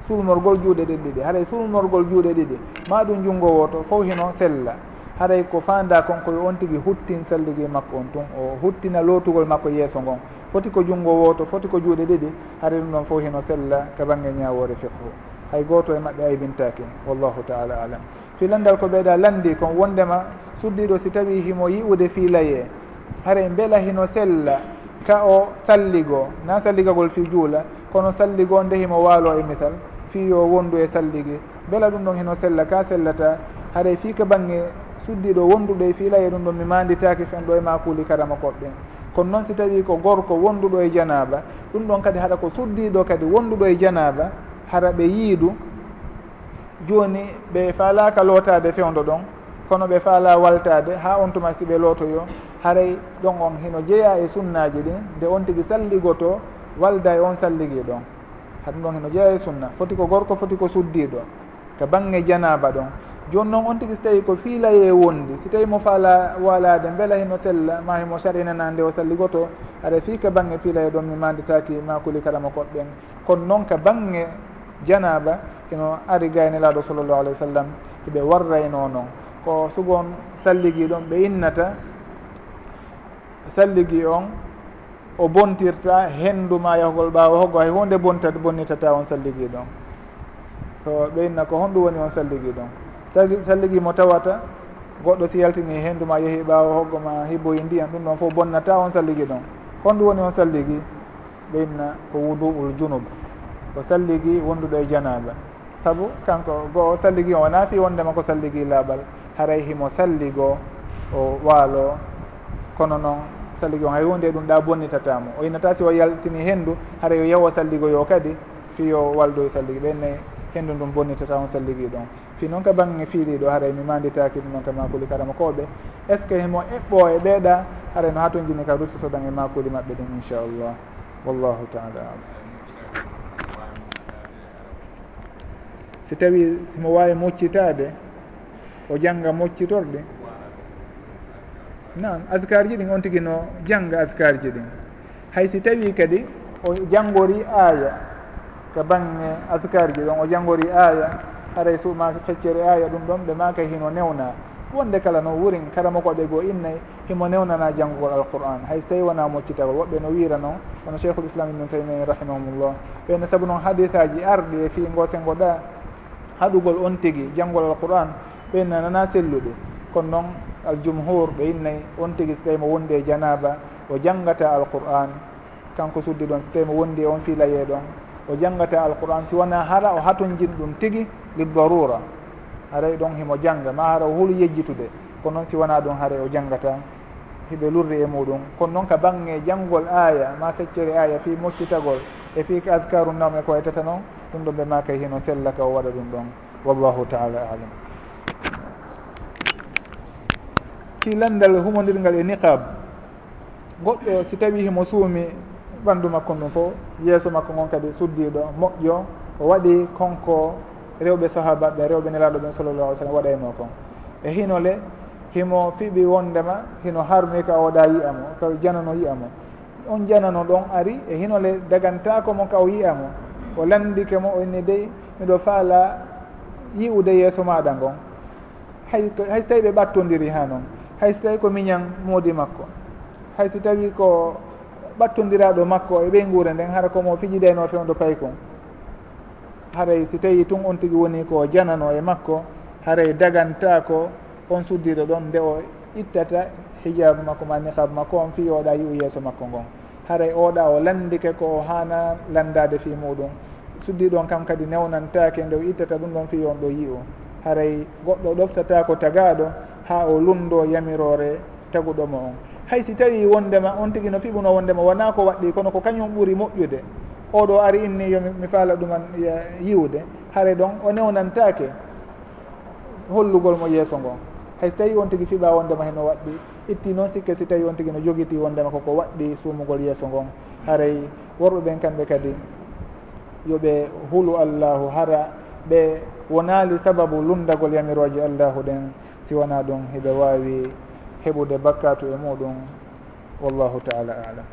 sulmorgol juuɗe ɗiɗɗiɗi haɗay sulmorgol juuɗe ɗiɗi ma ɗum junngo woto fof hino sella. Haɗay ko fanda kon koye on tigui huttin salligui makko on tun o huttina lootugol makko yeeso ngon. Foti ko junngo woto foti ko juuɗe ɗiɗi haɗa ɗum ɗon fof hino sella ka bangge ñawore fiqhu. Hay goto e maɓɓe aybintaki wallahu taala alam filandal ko ɓeyɗa landi kon wondema suddiɗo si tawi himo yi'ude fiilaye haray beela hino sella ka o salligo na salligagol fi juula kono salligoo ndehimo waalo e misal fi fiyo wondu e sallige beela ɗum ɗon heno sella ka sellata haɗa fi ka bange suddiɗo wonduɗo e fiilaye ɗum ɗon mi manditaki fen ɗo e ma kuuli karama koɓɓen kono noon si tawi ko gorko wonduɗo e janaba ɗum ɗon kadi haɗa ko suddiɗo kadi wonduɗo e janaba hara ɓe yiidu joni ɓe faalaka lootade fewdo ɗon kono ɓe faala waltade ha on tuma si ɓe lootoyo haray ɗon on hino jeeya e sunnaji ɗin nde on tigi salligoto walda e on salligi ɗon. Haɗum ɗon hino jeeya e sunna foti ko gorko foti ko suddiɗo to bangge janaba ɗon. Joni noon on tigi so tawi ko fiilaye wondi si tawi mo faala walade beela hino sella ma himo sarinana nde o salligoto aɗa fi ka bangge fiilaye ɗon mi manditaki makuli karama koɗɗen. Kono noon ka bangge janaba ino ari gaynelaɗo sallllahu alayhi wa sallam eɓe warrayno noon. Ko sugon salligi ɗon ɓe innata salligi on o bontirta henduma yahgol ɓaawa hoggo hay hunde bontata bonnitata on salligi ɗon. To ɓeynna ko honɗum woni on salligi ɗon. Salligi mo tawata goɗɗo si yaltini henduma yeehi ɓaawa hoggo ma hiboyi e ndiyam ɗum ɗon fof bonnata on salligi ɗon. Honɗum woni on salligi? Ɓeynna ko wudu'ul junub ko salligi wonduɗo e janaba. Saabu kanko goo salligi o wona fi wondema ko salligi laaɓal haray himo salligo o waalo kono noon salligo hay hunde ɗum ɗa bonnitatamo o innata si o yaltini henndu haara yo yawo salligoyo kadi fiyo waldoye salligi ɓenne henndu ndum bonnitata on salligi ɗon. Fi noon ka bange fiiliɗo haray mi manditaki ɗum noon ka makuli karama koɓe est ce que himo eɓɓo e ɓeeɗa haara no haton jini ka ruttotoɗan e makuli maɓɓe ɗum inchallah. Wallahu taala alam. Si tawi himo wawi moccitade o jangga moccitorde nan afkar ji ɗin on tigui no jangga afkar ji ɗin. Hay si tawi kadi o janggori aya ka bange afkar ji ɗon o janggori aya haray suma feccere aya ɗum ɗon ɓe maka hino newna wonde kala no wurin karama koɓe goo innayi himo newnana janggugol alqur'an hay so tawi wona moccitagol woɓɓe no wiira noon wono cheikhul islam ibnu taymin rahimahumullah ɓenne saabu noon hadisaji arɗi e fi ngo sengo ɗa haɗugol on tigui janggol alqur'an ɓenne nana selluɗe. kono noon aljumhur ɓe innayi on tigi so tawi mo wondi e janaba o janggata alqur'an kanko suddi ɗon so tawi mo wondi e on filaye ɗon o janggata alqur'an si wona hara o hatonjin ɗum tigi li darura haray e ɗon himo jangga ma hara o huuli yejjitude kono noon si wona ɗum haray o janggata hiɓe lurri e muɗum. Kono noon ka bange janngol aya ma feccere aya fi moccitagol e fi adkaru nawme ko waytata noon ɗum ɗon ɓe makay hino sella ka o waɗa ɗum ɗon. Wallahu taala alam. fi landal humodirngal e niqab goɗɗo si tawi himo suumi ɓanndu makko ndum fof yeeso makko ngon kadi suddiɗo moƴƴo o waɗi konko rewɓe sahaba ɓe rewɓe nelaɗo ɓen sallallah alih sallam waɗayno kon e hino le himo fiɓi wondema hino harmi ka oɗa yiya mo ka janano yiya mo. On janano ɗon ari e hino le dagantako mo ka o yiya mo. O landike mo onni dey miɗo faala yi'ude yeeso maɗa ngon. Hay hay so tawi ɓe ɓattodiri ha noon hayso tawi ko miñan moodi makko. Hayso tawi ko ɓattodiraɗo makko e ɓey guure nden hara komo fijidayno e fewdo pay kon. Haray si tawi tun on tigi woni ko janano e makko haray daganta ko on suddiɗo ɗon nde o ittata hijabu makko ma niqab makko on fi oɗa yi'u yeeso makko ngon. Haray oɗa o landike ko o hana landade fi muɗum. Suddiɗon kam kadi newnantake nde o ittata ɗum ɗon fi on ɗo yi'u. Haray goɗɗo ɗoftata ko tagaɗo ha o lundo yamirore taguɗomo on. Hay si tawi wondema on tigui no fiɓuno wondema wona ko waɗɗi kono ko kañum ɓuuri moƴƴude. Oɗo ari inni yomi faala ɗuman yiwde haare ɗon o newnantake hollugol mo yeeso ngon hay so tawi on tigui fiɓa wondema heno waɗɗi itti noon sikke si tawi on tigui no joguiti wondema koko waɗɗi suumugol yeeso ngon haray worɓe ɓen kamɓe kadi yoɓe hulu allahu hara ɓe wonali sababu lundagol yamiroji allahu ɗen. si wona ɗum heɓe wawi heɓude bakkatu e muɗum wallahu taala alam.